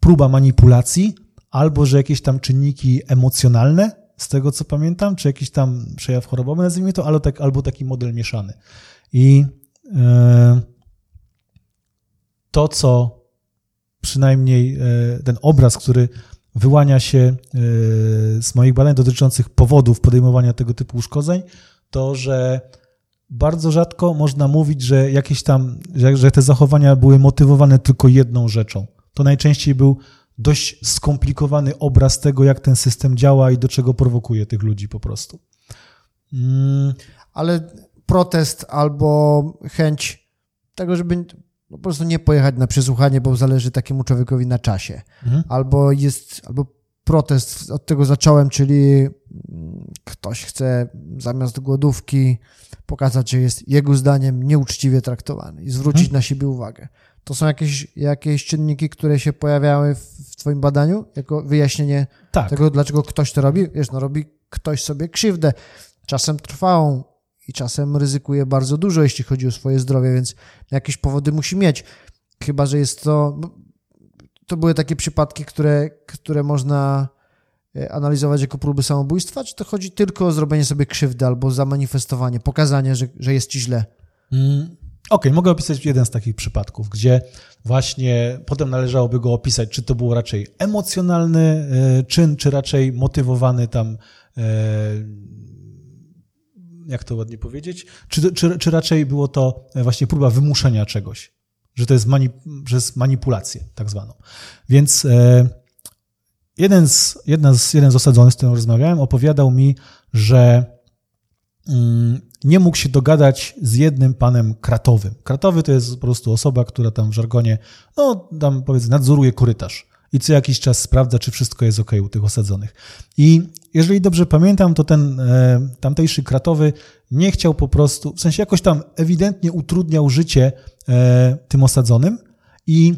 próba manipulacji, albo, że jakieś tam czynniki emocjonalne, z tego co pamiętam, czy jakiś tam przejaw chorobowy, nazwijmy to, albo, tak, albo taki model mieszany. I e, to, co przynajmniej e, ten obraz, który wyłania się e, z moich badań dotyczących powodów podejmowania tego typu uszkodzeń, to że bardzo rzadko można mówić, że jakieś tam, że, że te zachowania były motywowane tylko jedną rzeczą. To najczęściej był dość skomplikowany obraz tego, jak ten system działa i do czego prowokuje tych ludzi po prostu. Mm. Ale protest albo chęć tego, żeby no, po prostu nie pojechać na przesłuchanie, bo zależy takiemu człowiekowi na czasie. Mhm. Albo jest, albo protest, od tego zacząłem, czyli mm, ktoś chce zamiast głodówki pokazać, że jest jego zdaniem nieuczciwie traktowany i zwrócić mhm. na siebie uwagę. To są jakieś, jakieś czynniki, które się pojawiały w Twoim badaniu, jako wyjaśnienie tak. tego, dlaczego ktoś to robi? Wiesz, no robi ktoś sobie krzywdę, czasem trwałą i czasem ryzykuje bardzo dużo, jeśli chodzi o swoje zdrowie, więc jakieś powody musi mieć. Chyba, że jest to. No, to były takie przypadki, które, które można e, analizować jako próby samobójstwa, czy to chodzi tylko o zrobienie sobie krzywdy albo zamanifestowanie, pokazanie, że, że jest ci źle? Mm, OK, mogę opisać jeden z takich przypadków, gdzie właśnie potem należałoby go opisać, czy to był raczej emocjonalny e, czyn, czy raczej motywowany tam, e, jak to ładnie powiedzieć, czy, czy, czy raczej było to właśnie próba wymuszenia czegoś, że to jest manip przez manipulację tak zwaną. Więc e, jeden z, jedna z, jeden z osadzonych, z którym rozmawiałem, opowiadał mi, że mm, nie mógł się dogadać z jednym panem kratowym. Kratowy to jest po prostu osoba, która tam w żargonie, no tam powiedzmy, nadzoruje korytarz i co jakiś czas sprawdza, czy wszystko jest ok u tych osadzonych. I jeżeli dobrze pamiętam, to ten e, tamtejszy kratowy nie chciał po prostu, w sensie jakoś tam ewidentnie utrudniał życie e, tym osadzonym i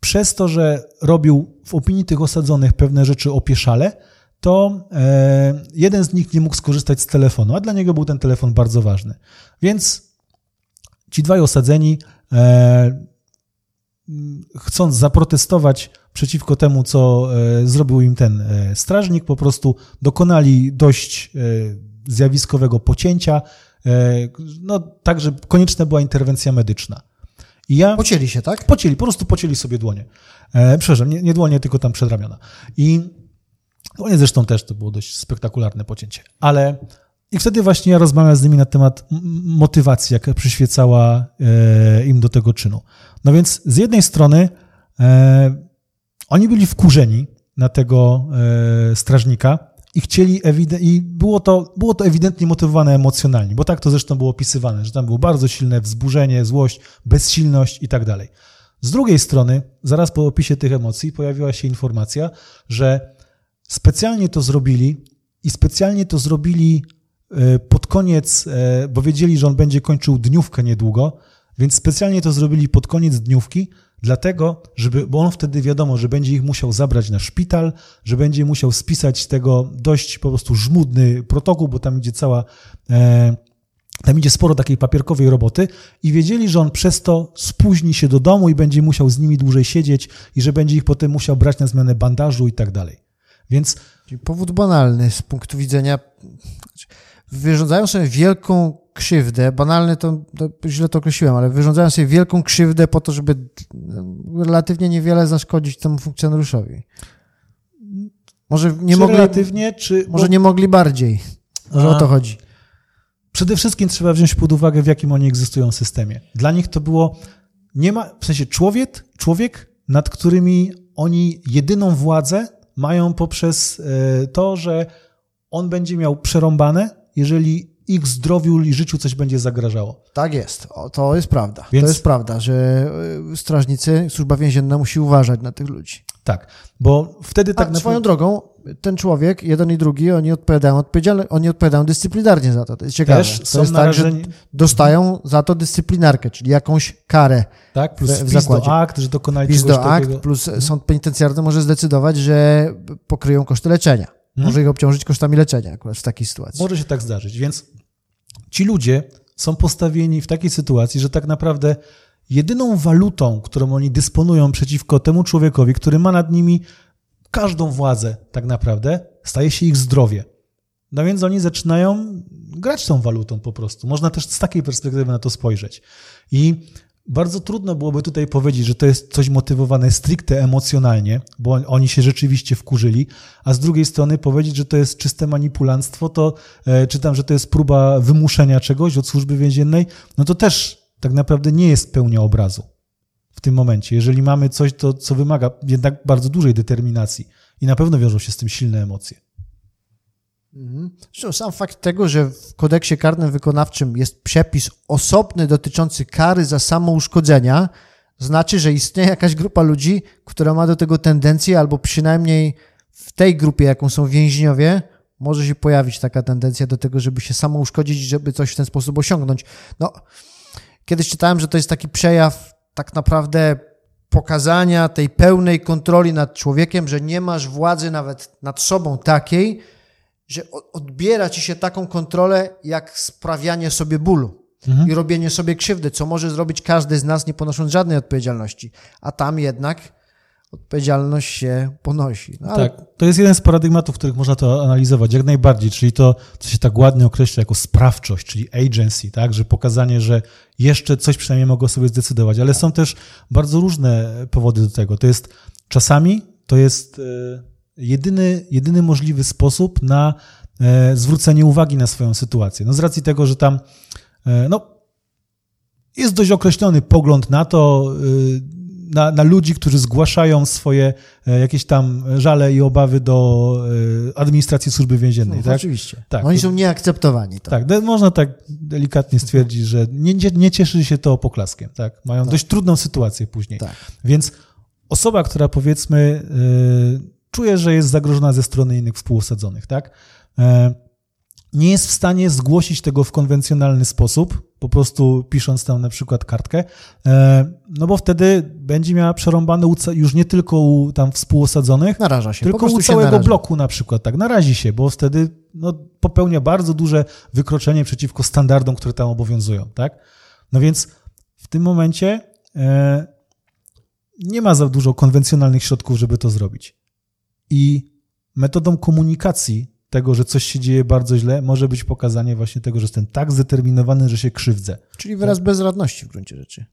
przez to, że robił w opinii tych osadzonych pewne rzeczy opieszale, to e, jeden z nich nie mógł skorzystać z telefonu, a dla niego był ten telefon bardzo ważny. Więc ci dwaj osadzeni, e, chcąc zaprotestować przeciwko temu, co e, zrobił im ten strażnik, po prostu dokonali dość zjawiskowego pocięcia, no tak, że konieczna była interwencja medyczna. I ja, pocięli się, tak? Pocięli, po prostu pocięli sobie dłonie. E, przepraszam, nie, nie dłonie, tylko tam przedramiona. I no nie zresztą też to było dość spektakularne pocięcie. Ale i wtedy właśnie ja rozmawiałem z nimi na temat motywacji, jaka przyświecała e, im do tego czynu. No więc z jednej strony e, oni byli wkurzeni na tego e, strażnika i chcieli i było to, było to ewidentnie motywowane emocjonalnie, bo tak to zresztą było opisywane, że tam było bardzo silne wzburzenie, złość, bezsilność i tak dalej. Z drugiej strony, zaraz po opisie tych emocji pojawiła się informacja, że specjalnie to zrobili i specjalnie to zrobili e, pod koniec, e, bo wiedzieli, że on będzie kończył dniówkę niedługo, więc specjalnie to zrobili pod koniec dniówki, dlatego, żeby, bo on wtedy wiadomo, że będzie ich musiał zabrać na szpital, że będzie musiał spisać tego dość po prostu żmudny protokół, bo tam idzie cała, e, tam idzie sporo takiej papierkowej roboty i wiedzieli, że on przez to spóźni się do domu i będzie musiał z nimi dłużej siedzieć i że będzie ich potem musiał brać na zmianę bandażu i tak dalej. Więc Czyli powód banalny z punktu widzenia. Wyrządzają sobie wielką krzywdę, banalny to, to źle to określiłem, ale wyrządzają sobie wielką krzywdę po to, żeby relatywnie niewiele zaszkodzić temu funkcjonariuszowi. Może nie czy mogli, relatywnie, czy... może bo nie mogli bardziej. Może A. o to chodzi. Przede wszystkim trzeba wziąć pod uwagę, w jakim oni egzystują systemie. Dla nich to było, nie ma, w sensie człowiek, człowiek, nad którymi oni jedyną władzę mają poprzez e, to, że on będzie miał przerąbane, jeżeli ich zdrowiu i życiu coś będzie zagrażało. Tak jest, o, to jest prawda. Więc- To jest prawda, że y, strażnicy, służba więzienna musi uważać na tych ludzi. Tak, bo wtedy Tak A swoją naprawdę drogą, ten człowiek, jeden i drugi, oni odpowiadają, odpowiedzialnie, oni odpowiadają dyscyplinarnie za to. To jest ciekawe. też to są jest tak, że narażeni, dostają za to dyscyplinarkę, czyli jakąś karę. tak, plus w- w wpis do zakładzie. akt, że dokonali PiS czegoś do akt, takiego. plus sąd penitencjarny może zdecydować, że pokryją koszty leczenia. Może ich obciążyć kosztami leczenia akurat w takiej sytuacji. Może się tak zdarzyć, więc ci ludzie są postawieni w takiej sytuacji, że tak naprawdę jedyną walutą, którą oni dysponują przeciwko temu człowiekowi, który ma nad nimi każdą władzę, tak naprawdę, staje się ich zdrowie. No więc oni zaczynają grać tą walutą po prostu. Można też z takiej perspektywy na to spojrzeć. I bardzo trudno byłoby tutaj powiedzieć, że to jest coś motywowane stricte emocjonalnie, bo on- oni się rzeczywiście wkurzyli, a z drugiej strony powiedzieć, że to jest czyste manipulanstwo, to e, czytam, że to jest próba wymuszenia czegoś od służby więziennej, no to też tak naprawdę nie jest pełnia obrazu w tym momencie. Jeżeli mamy coś, to, co wymaga jednak bardzo dużej determinacji i na pewno wiążą się z tym silne emocje. Mhm. Sam fakt tego, że w kodeksie karnym wykonawczym jest przepis osobny dotyczący kary za samouszkodzenia, znaczy, że istnieje jakaś grupa ludzi, która ma do tego tendencję, albo przynajmniej w tej grupie, jaką są więźniowie, może się pojawić taka tendencja do tego, żeby się samouszkodzić, żeby coś w ten sposób osiągnąć. No, kiedyś czytałem, że to jest taki przejaw tak naprawdę pokazania tej pełnej kontroli nad człowiekiem, że nie masz władzy nawet nad sobą takiej, że odbiera ci się taką kontrolę, jak sprawianie sobie bólu i robienie sobie krzywdy, co może zrobić każdy z nas, nie ponosząc żadnej odpowiedzialności. A tam jednak odpowiedzialność się ponosi. No, ale Tak, to jest jeden z paradygmatów, w których można to analizować, jak najbardziej, czyli to, co się tak ładnie określa jako sprawczość, czyli agency, tak, że pokazanie, że jeszcze coś przynajmniej mogą sobie zdecydować, ale są też bardzo różne powody do tego. To jest czasami, to jest e, jedyny, jedyny możliwy sposób na e, zwrócenie uwagi na swoją sytuację. No z racji tego, że tam, e, no, jest dość określony pogląd na to, na, na ludzi, którzy zgłaszają swoje e, jakieś tam żale i obawy do e, administracji służby więziennej, no, tak? oczywiście. Tak. Oni są nieakceptowani. To. Tak, de- można tak delikatnie stwierdzić, że nie, nie, cieszy się to poklaskiem, tak? Mają dość trudną sytuację później. Tak. Więc osoba, która powiedzmy y, czuje, że jest zagrożona ze strony innych współosadzonych, tak? E, nie jest w stanie zgłosić tego w konwencjonalny sposób, po prostu pisząc tam na przykład kartkę, e, no bo wtedy będzie miała przerąbane już nie tylko u tam współosadzonych, Naraża się. tylko u całego naraża. bloku na przykład, tak, narazi się, bo wtedy no, popełnia bardzo duże wykroczenie przeciwko standardom, które tam obowiązują, tak? No więc w tym momencie e, nie ma za dużo konwencjonalnych środków, żeby to zrobić. I metodą komunikacji tego, że coś się dzieje bardzo źle, może być pokazanie właśnie tego, że jestem tak zdeterminowany, że się krzywdzę. Czyli wyraz bezradności w gruncie rzeczy.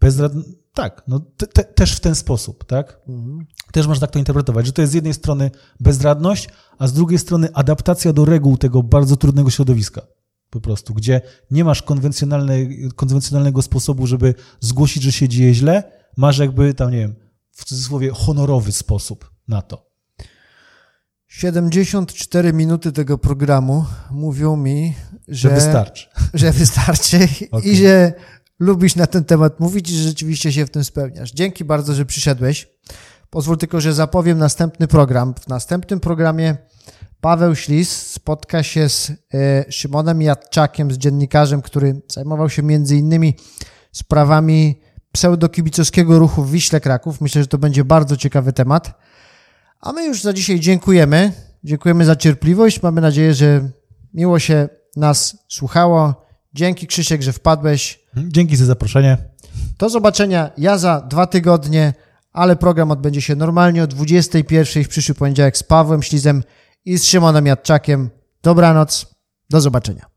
Bezrad... Tak, no te, te, też w ten sposób, tak? Mhm. Też można tak to interpretować, że to jest z jednej strony bezradność, a z drugiej strony adaptacja do reguł tego bardzo trudnego środowiska. Po prostu, gdzie nie masz konwencjonalnej, konwencjonalnego sposobu, żeby zgłosić, że się dzieje źle, masz jakby tam, nie wiem, w cudzysłowie honorowy sposób na to. 74 minuty tego programu mówią mi, że, Że wystarczy. że wystarczy Okej. i że lubisz na ten temat mówić i że rzeczywiście się w tym spełniasz. Dzięki bardzo, że przyszedłeś. Pozwól tylko, że zapowiem następny program. W następnym programie Paweł Ślis spotka się z e, Szymonem Jadczakiem, z dziennikarzem, który zajmował się między innymi sprawami pseudokibicowskiego ruchu w Wiśle Kraków. Myślę, że to będzie bardzo ciekawy temat. A my już za dzisiaj dziękujemy. Dziękujemy za cierpliwość. Mamy nadzieję, że miło się nas słuchało. Dzięki Krzysiek, że wpadłeś. Dzięki za zaproszenie. Do zobaczenia ja za dwa tygodnie, ale program odbędzie się normalnie o 21 w przyszły poniedziałek z Pawłem Ślizem i z Szymonem Jadczakiem. Dobranoc, do zobaczenia.